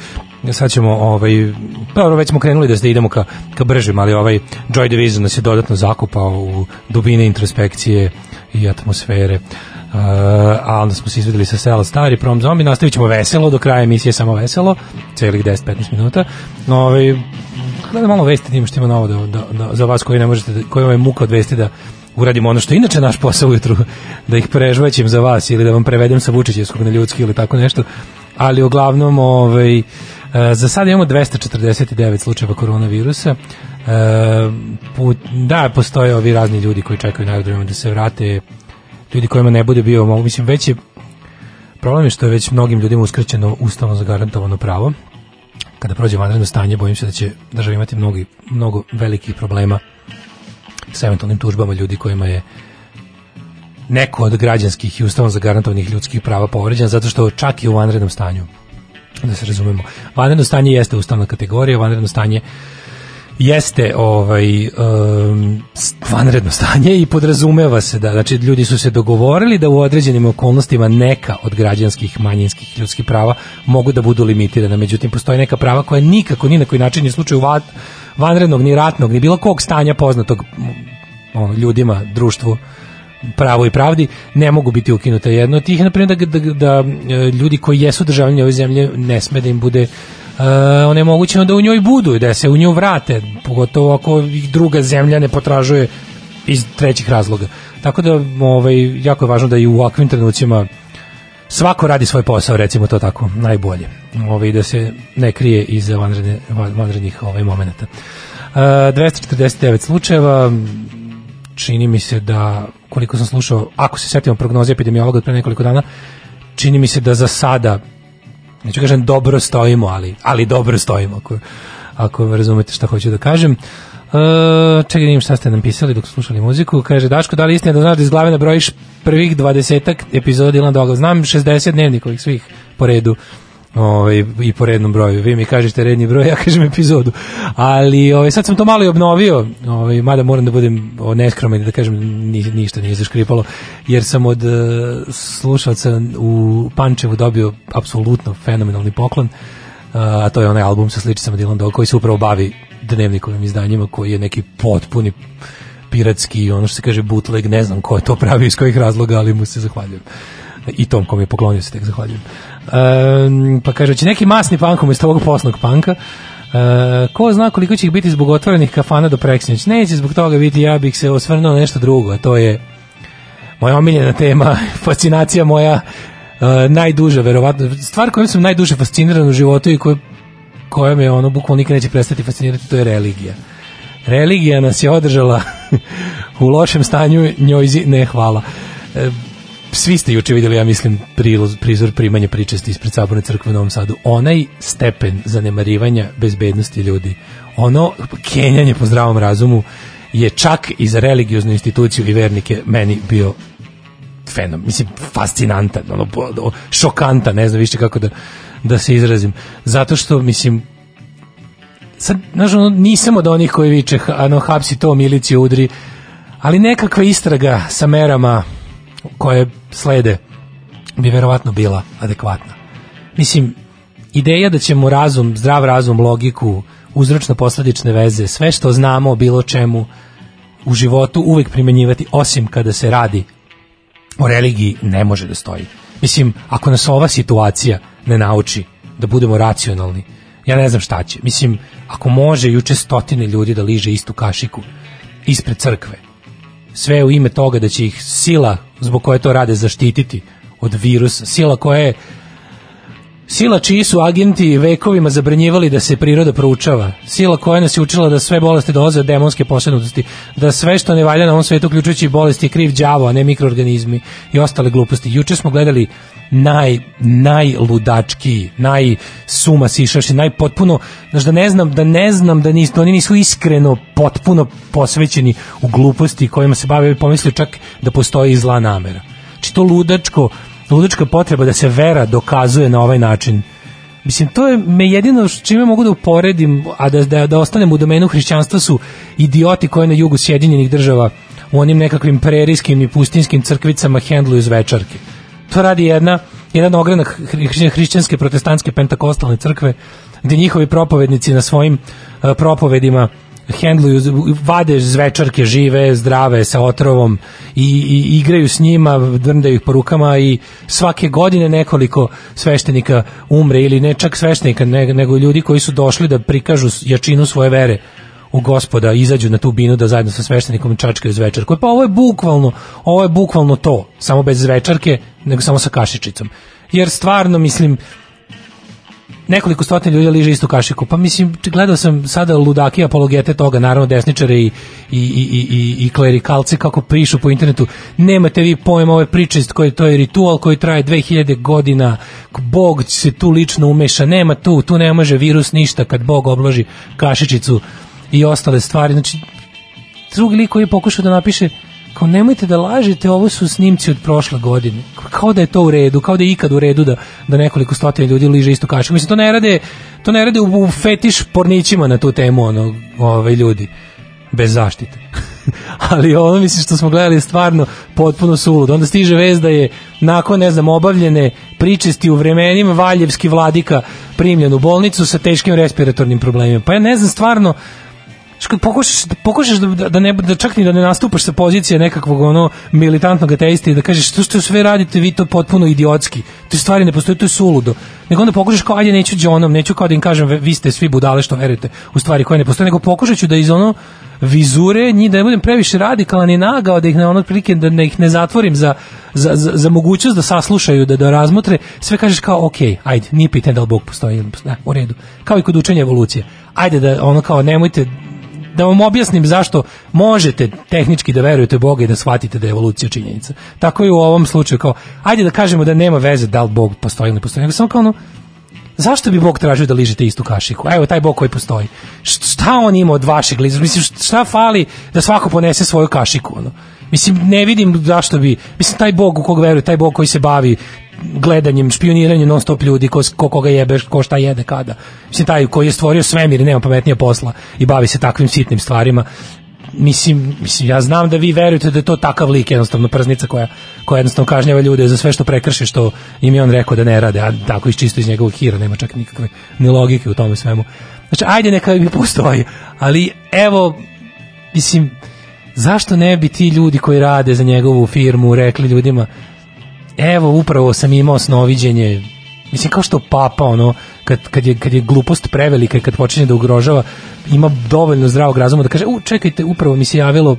sad ćemo, ovaj, pa dobro, već smo krenuli da, idemo ka, ka bržim, ali ovaj Joy Division nas je dodatno zakupao u dubine introspekcije i atmosfere. Uh, a onda smo se izvedeli sa Stella Star i Prom Zombie, nastavit ćemo veselo, do kraja emisije samo veselo, celih 10-15 minuta. No, ovaj, gledam malo vesti, imam što ima novo da, da, da, za vas koji ne možete, da, koji vam je muka od vesti da uradimo ono što inače naš posao ujutru, da ih prežvaćem za vas ili da vam prevedem sa Vučićevskog na ljudski ili tako nešto, ali uglavnom ovaj, e, za sad imamo 249 slučajeva koronavirusa, e, put, da, postoje ovi razni ljudi koji čekaju na aerodromima da se vrate, ljudi kojima ne bude bio, mislim, već je problem je što je već mnogim ljudima uskraćeno ustavno zagarantovano pravo, kada prođe vanredno stanje, bojim se da će država imati mnogo, mnogo velikih problema sa eventualnim tužbama ljudi kojima je neko od građanskih i ustavom zagarantovanih ljudskih prava povređen, zato što čak i u vanrednom stanju, da se razumemo, vanredno stanje jeste ustavna kategorija, vanredno stanje jeste ovaj um, vanredno stanje i podrazumeva se da znači ljudi su se dogovorili da u određenim okolnostima neka od građanskih manjinskih ljudskih prava mogu da budu limitirana. Međutim postoje neka prava koja nikako ni na koji način ni slučaju van, vanrednog ni ratnog ni bilo kog stanja poznatog ono, ljudima društvu pravo i pravdi ne mogu biti ukinute. Jedno od tih je, na primjer da, da, da e, ljudi koji jesu državljani ove zemlje ne sme da im bude uh, onemogućeno da u njoj budu da se u nju vrate pogotovo ako ih druga zemlja ne potražuje iz trećih razloga. Tako da ovaj, jako je važno da i u ovakvim trenucima svako radi svoj posao, recimo to tako, najbolje. Ovaj, da se ne krije iza vanredne, van- vanrednih ovaj, momenta. Uh, 249 slučajeva, čini mi se da, koliko sam slušao, ako se setimo prognoze epidemiologa od pre nekoliko dana, čini mi se da za sada, neću kažem dobro stojimo, ali, ali dobro stojimo, ako, ako razumete šta hoću da kažem. Uh, čekaj, vidim šta ste nam pisali dok slušali muziku. Kaže, Daško, da li istina da znaš da iz glave nabrojiš prvih dvadesetak epizoda Dylan Dogla? Znam 60 dnevnikovih svih po redu. ovaj, i po rednom broju. Vi mi kažete redni broj, ja kažem epizodu. Ali ovaj, sad sam to malo i obnovio, ovaj, mada moram da budem o, neskroman i da kažem ni, ništa nije zaškripalo, jer sam od uh, slušalca u Pančevu dobio apsolutno fenomenalni poklon, a to je onaj album sa sličicama Dylan Dog koji se upravo bavi dnevnikovim izdanjima koji je neki potpuni piratski, ono što se kaže bootleg, ne znam ko je to pravio iz kojih razloga, ali mu se zahvaljujem. I tom kom je poklonio se tek zahvaljujem. Um, pa kaže, će neki masni punk umesto ovog posnog panka. E, ko zna koliko će ih biti zbog otvorenih kafana do preksinoć? Neće zbog toga biti, ja bih se osvrnuo nešto drugo, a to je moja omiljena tema, fascinacija moja najduža, verovatno, stvar kojom sam najduže fasciniran u životu i koja, koja me ono bukvalno nikad neće prestati fascinirati, to je religija. Religija nas je održala u lošem stanju, njoj ne hvala. E, svi ste juče vidjeli, ja mislim, priloz, prizor primanja pričesti ispred Saborne crkve u Novom Sadu. Onaj stepen zanemarivanja bezbednosti ljudi, ono kenjanje po zdravom razumu je čak i za religioznu instituciju i vernike meni bio fenom, mislim, fascinantan, ono, šokantan, ne znam više kako da, da se izrazim. Zato što, mislim, sad, znaš, ono, nisam od onih koji viče, ano, hapsi to, miliciju udri, ali nekakva istraga sa merama koje slede bi verovatno bila adekvatna. Mislim, ideja da ćemo razum, zdrav razum, logiku, uzročno-posledične veze, sve što znamo o bilo čemu u životu uvek primenjivati, osim kada se radi o religiji, ne može da stoji. Mislim, ako nas ova situacija ne nauči da budemo racionalni, ja ne znam šta će. Mislim, ako može juče stotine ljudi da liže istu kašiku ispred crkve, sve u ime toga da će ih sila zbog koje to rade zaštititi od virusa, sila koja je Sila čiji su agenti vekovima zabranjivali da se priroda proučava. Sila koja nas je učila da sve bolesti dolaze od demonske posebnosti, da sve što ne valja na ovom svetu, uključujući i bolesti, je kriv đavo, a ne mikroorganizmi i ostale gluposti. Juče smo gledali naj, najludački, najsuma sišaši, najpotpuno, znaš da ne znam, da ne znam da nisu, oni nisu iskreno potpuno posvećeni u gluposti kojima se bave, pomislio čak da postoji zla namera. Znači to ludačko, ludačka potreba da se vera dokazuje na ovaj način. Mislim, to je me jedino čime mogu da uporedim, a da, da, da ostanem u domenu hrišćanstva su idioti koji na jugu Sjedinjenih država u onim nekakvim prerijskim i pustinskim crkvicama hendluju zvečarke. To radi jedna, jedan ogranak hri- hrišćanske protestantske pentakostalne crkve gde njihovi propovednici na svojim eh, propovedima hendluju, vade zvečarke žive, zdrave, sa otrovom i, i igraju s njima, drndaju ih po rukama i svake godine nekoliko sveštenika umre ili ne čak sveštenika, ne- nego ljudi koji su došli da prikažu jačinu svoje vere u gospoda, izađu na tu binu da zajedno sa sveštenikom čačkaju zvečarku. Pa ovo je bukvalno, ovo je bukvalno to, samo bez zvečarke, nego samo sa kašičicom. Jer stvarno, mislim, nekoliko stotina ljudi liže istu kašiku. Pa mislim, gledao sam sada ludaki apologete toga, naravno desničare i, i, i, i, i, klerikalce kako pišu po internetu. Nemate vi pojma ove priče, koji to je ritual koji traje 2000 godina, Bog se tu lično umeša, nema tu, tu ne može virus ništa kad Bog obloži kašičicu i ostale stvari. Znači, drugi lik koji je pokušao da napiše kao nemojte da lažete, ovo su snimci od prošle godine. Kao da je to u redu, kao da je ikad u redu da, da nekoliko stotina ljudi liže istu kašiku. Mislim, to ne rade, to ne rade u, u fetiš pornićima na tu temu, ono, ove ljudi, bez zaštite. Ali ono, mislim, što smo gledali je stvarno potpuno suludo. Onda stiže vez da je nakon, ne znam, obavljene pričesti u vremenima Valjevski vladika primljen u bolnicu sa teškim respiratornim problemima. Pa ja ne znam, stvarno, Kad pokušaš, pokušaš da, da, ne, da čak ni da ne nastupaš sa pozicije nekakvog ono militantnog ateista i da kažeš što što sve radite vi to potpuno idiotski. Te stvari ne postoje, to je suludo. Nego onda pokušaš kao ajde neću džonom, neću kao da im kažem vi ste svi budale što verujete u stvari koje ne postoje, nego pokušat ću da iz ono vizure njih da ne budem previše radikalan i nagao da ih ne ono prilike da ne ih ne zatvorim za, za, za, za mogućnost da saslušaju da da razmotre. Sve kažeš kao ok ajde nije pitanje da li Bog postoji ne postoji, u redu. Kao i kod učenja evolucije. Ajde da ono kao nemojte da vam objasnim zašto možete tehnički da verujete u Boga i da shvatite da je evolucija činjenica. Tako i u ovom slučaju kao ajde da kažemo da nema veze da li Bog postoji ili ne postoji, nego samo kao ono Zašto bi Bog tražio da ližete istu kašiku? Evo, taj Bog koji postoji. Šta on ima od vašeg liza? Mislim, šta fali da svako ponese svoju kašiku? Ono? Mislim, ne vidim zašto bi, mislim, taj bog u koga veruje, taj bog koji se bavi gledanjem, špioniranjem non stop ljudi, ko, ko koga jebe, ko šta jede kada. Mislim, taj koji je stvorio svemir i nema pametnija posla i bavi se takvim sitnim stvarima, mislim, mislim, ja znam da vi verujete da je to takav lik, jednostavno prznica koja, koja jednostavno kažnjava ljude za sve što prekrše, što im je on rekao da ne rade, a tako iz čisto iz njegovog hira, nema čak nikakve ni logike u tome svemu. Znači, ajde neka mi postoji, ali evo, mislim, zašto ne bi ti ljudi koji rade za njegovu firmu rekli ljudima, evo, upravo sam imao snoviđenje, mislim, kao što papa, ono, kad, kad, je, kad je glupost prevelika i kad počinje da ugrožava, ima dovoljno zdravog razuma da kaže, u, čekajte, upravo mi se javilo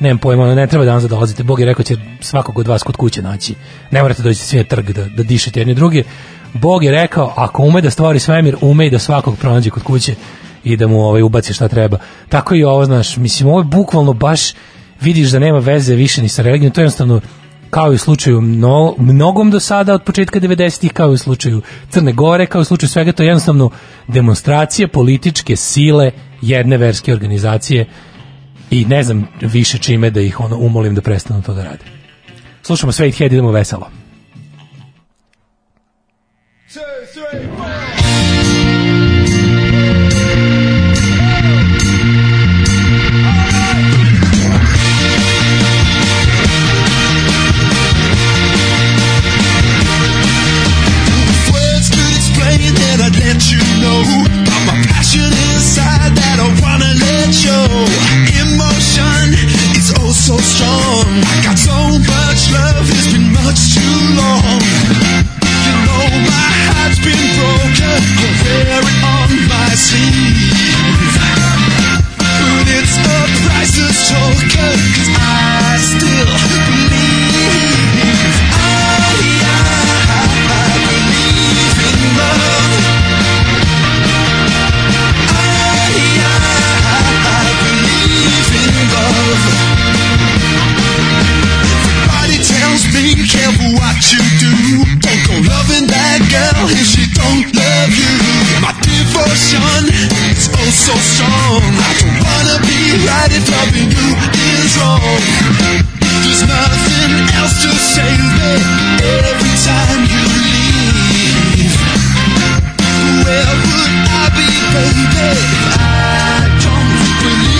nemam pojma, ono, ne treba danas da dolazite. Bog je rekao će svakog od vas kod kuće naći. Ne morate doći svi na trg da, da dišete jedni drugi. Bog je rekao, ako ume da stvori svemir, ume i da svakog pronađe kod kuće i da mu ovaj ubaci šta treba. Tako i ovo, znaš, mislim, ovo je bukvalno baš vidiš da nema veze više ni sa religijom, to je jednostavno kao i u slučaju mno, mnogom do sada od početka 90-ih, kao i u slučaju Crne Gore, kao i u slučaju svega, to je jednostavno demonstracije političke sile jedne verske organizacije i ne znam više čime da ih ono umolim da prestanu to da rade. Slušamo Sweet Head, idemo veselo. Cause I wanna let you emotion is oh also strong. I got so much love is been much too long. You know my heart's been broken forever on by sea And it's a crisis token is still believe so strong. I don't wanna be right if loving you is wrong. There's nothing else to say but every time you leave. Where would I be, baby, if I don't believe?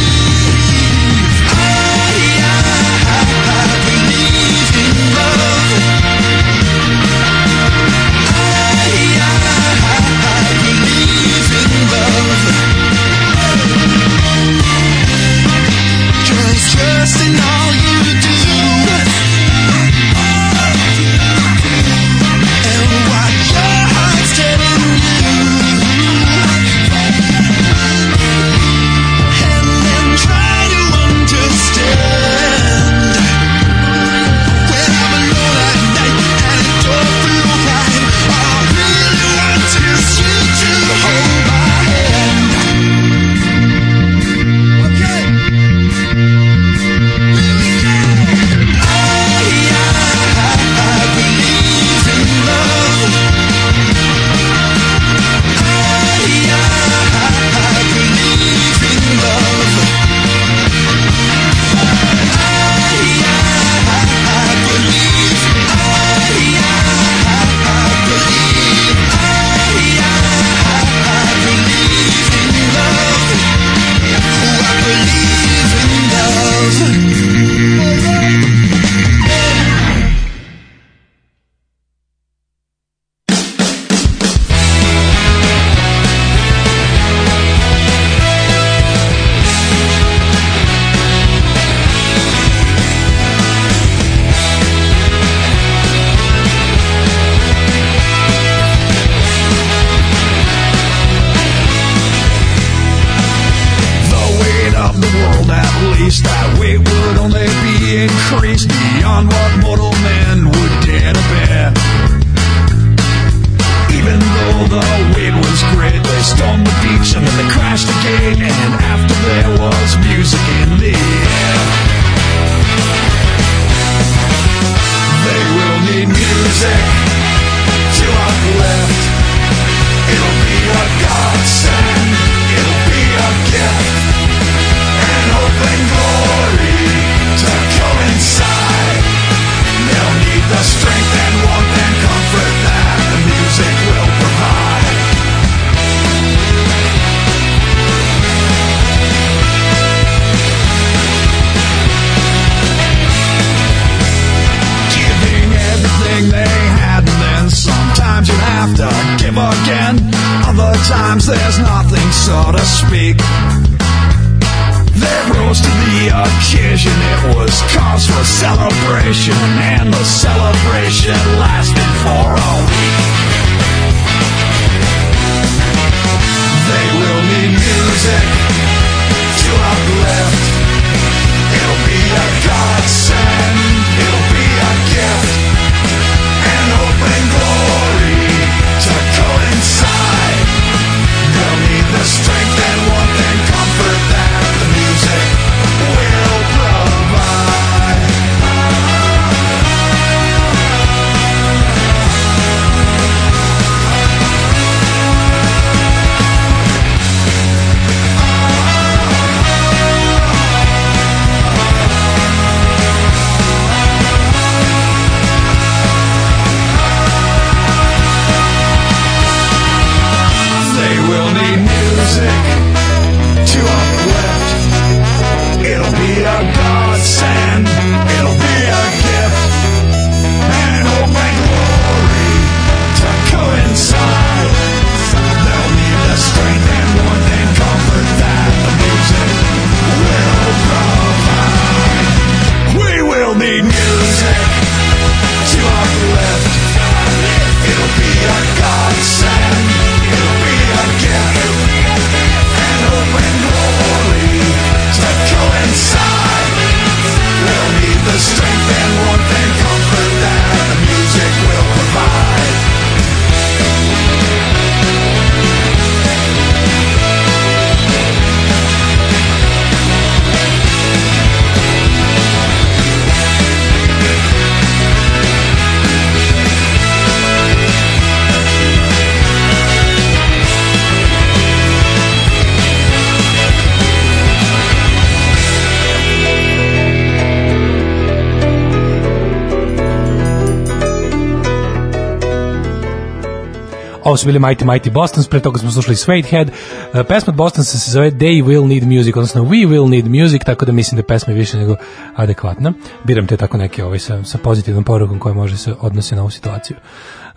Ovo su bili Mighty Mighty Bostons, pre toga smo slušali Suede Head. Uh, pesma od Boston se zove They Will Need Music, odnosno We Will Need Music, tako da mislim da je pesma više nego adekvatna. Biram te tako neke ovaj, sa, sa pozitivnom porukom koja može se odnosi na ovu situaciju.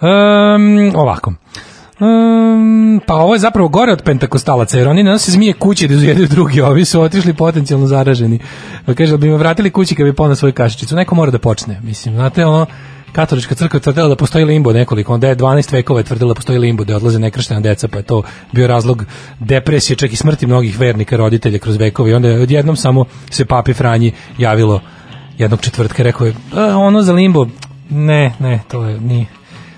Um, ovako. Um, pa ovo je zapravo gore od pentakostalaca, jer oni nanose zmije kuće da izjedaju drugi, ovi su otišli potencijalno zaraženi. Pa kaže, da bi me vratili kući kad bi ponao svoju kašičicu. Neko mora da počne, mislim, znate, ono, katolička crkva tvrdila da postoji limbo nekoliko, onda je 12 vekova je tvrdila da postoji limbo, da odlaze nekrštena deca, pa je to bio razlog depresije, čak i smrti mnogih vernika, roditelja kroz vekove i onda je odjednom samo se papi Franji javilo jednog četvrtka, rekao je, "A, ono za limbo, ne, ne, to je, nije,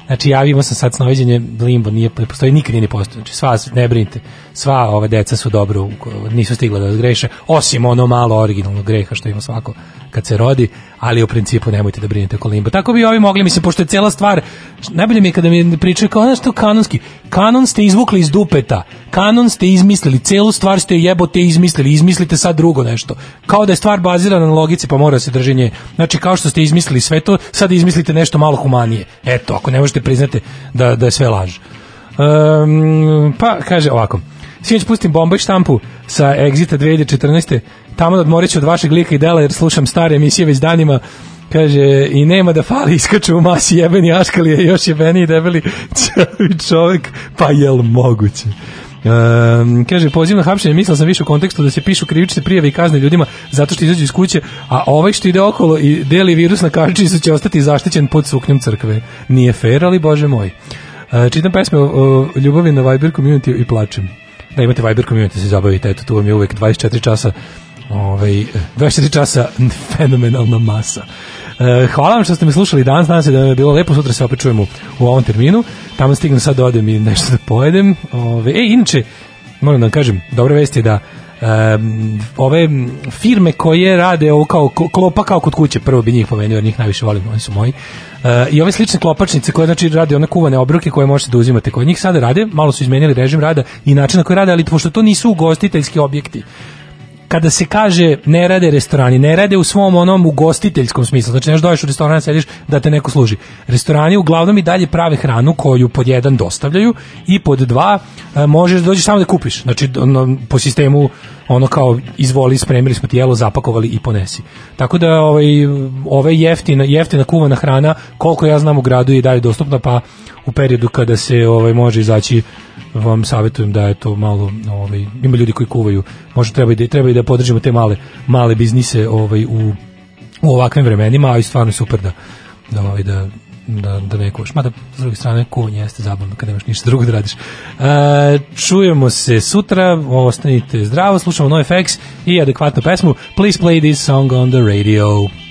Znači, javimo sam sad snoviđenje limbo, nije, ne postoji, nikad nije ni postoji. Znači, sva, ne brinite, sva ova deca su dobro, nisu stigla da zgreše, osim ono malo originalnog greha što ima svako kad se rodi, ali u principu nemojte da brinete oko limba. Tako bi ovi mogli, mislim, pošto je cijela stvar, najbolje mi je kada mi pričaju kao, znaš to kanonski, kanon ste izvukli iz dupeta, kanon ste izmislili, celu stvar ste jebote izmislili, izmislite sad drugo nešto. Kao da je stvar bazirana na logici, pa mora se drži nje. Znači, kao što ste izmislili sve to, sad izmislite nešto malo humanije. Eto, ako ne možete priznate da, da je sve laž. Um, pa, kaže ovako, Sinoć pustim bomba i štampu sa Exita 2014. Tamo da odmorit ću od vašeg lika i dela jer slušam stare emisije već danima. Kaže, i nema da fali, iskaču u masi jebeni aškali, je još jebeni i debeli čovek, pa jel moguće? Um, kaže, poziv na hapšenje, mislila sam više u kontekstu da se pišu krivične prijave i kazne ljudima zato što izađu iz kuće, a ovaj što ide okolo i deli virus na kačičicu će ostati zaštićen pod suknjom crkve. Nije fair, ali bože moj. Uh, čitam pesme o, o ljubavi na Viber community i plačem. Da imate Viber community, se zabavite, eto, tu vam je uvek 24 časa ovaj, 24 časa fenomenalna masa. E, hvala vam što ste me slušali danas, nadam se da je bilo lepo, sutra se opet čujemo u ovom terminu, tamo stignem sad da odem i nešto da pojedem. Ove, e, inače, moram da vam kažem, dobra vest je da um, ove firme koje rade ovo kao klopa kao kod kuće, prvo bi njih pomenuo, jer njih najviše volim, oni su moji. E, I ove slične klopačnice koje znači rade one kuvane obroke koje možete da uzimate, koje njih sada rade, malo su izmenili režim rada i način na koji rade, ali pošto to nisu ugostiteljski objekti, kada se kaže ne rade restorani, ne rade u svom onom ugostiteljskom smislu, znači nešto dođeš u restoran, sediš da te neko služi. Restorani uglavnom i dalje prave hranu koju pod jedan dostavljaju i pod dva e, možeš da dođeš samo da kupiš. Znači ono, po sistemu ono kao izvoli, spremili smo ti jelo, zapakovali i ponesi. Tako da ovaj, ove jeftina, jeftina kuvana hrana, koliko ja znam u gradu je dalje dostupna, pa u periodu kada se ovaj može izaći vam savjetujem da je to malo ovaj ima ljudi koji kuvaju možda treba i da treba i da podržimo te male male biznise ovaj u u ovakvim vremenima a i stvarno je super da da ovaj da da, da ne kuvaš. Mada, s druge strane, kuvanje jeste zabavno kad nemaš ništa drugo da radiš. E, čujemo se sutra, ostanite zdravo, slušamo NoFX i adekvatnu pesmu Please play this song on the radio.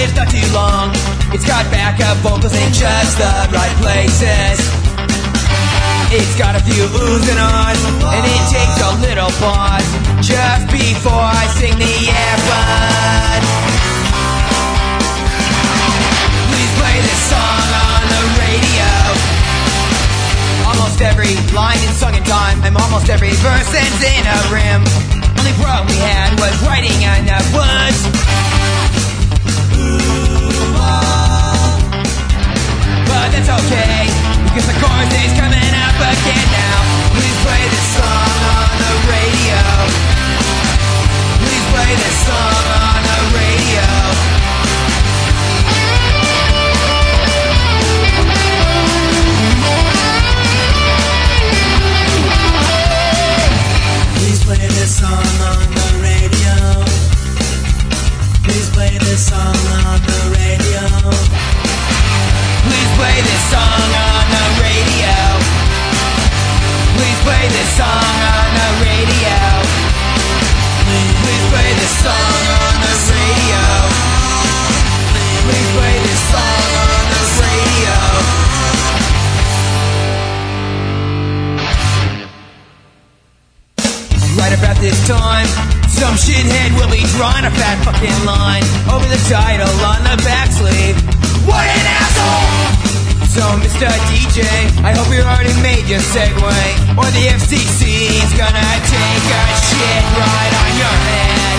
It's not too long. It's got backup vocals in just the right places. It's got a few oohs and ahs, and it takes a little pause just before I sing the earbud. Please play this song on the radio. Almost every line is sung in time, and almost every verse ends in a rim. Only problem we had was writing enough words. Okay, because the chorus is coming up again now. Please play this song on the radio. Please play this song on the radio. Please play this song on the radio. Please play this song play this song on the radio. Please play this song on the radio. Please play this song on the radio. Please play this song on the radio. Right about this time, some shithead will be drawing a fat fucking line over the title on the back sleeve. What an asshole! So, Mr. DJ, I hope you already made your segue, or the FCC's gonna take a shit right on your head.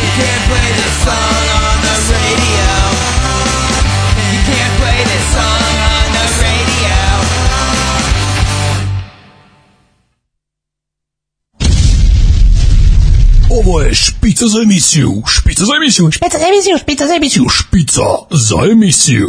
You can't play this song on the radio. You can't play this song Ovo je špica za emisiju, špica za emisiju, špica za emisiju, špica za emisiju, špica za emisiju.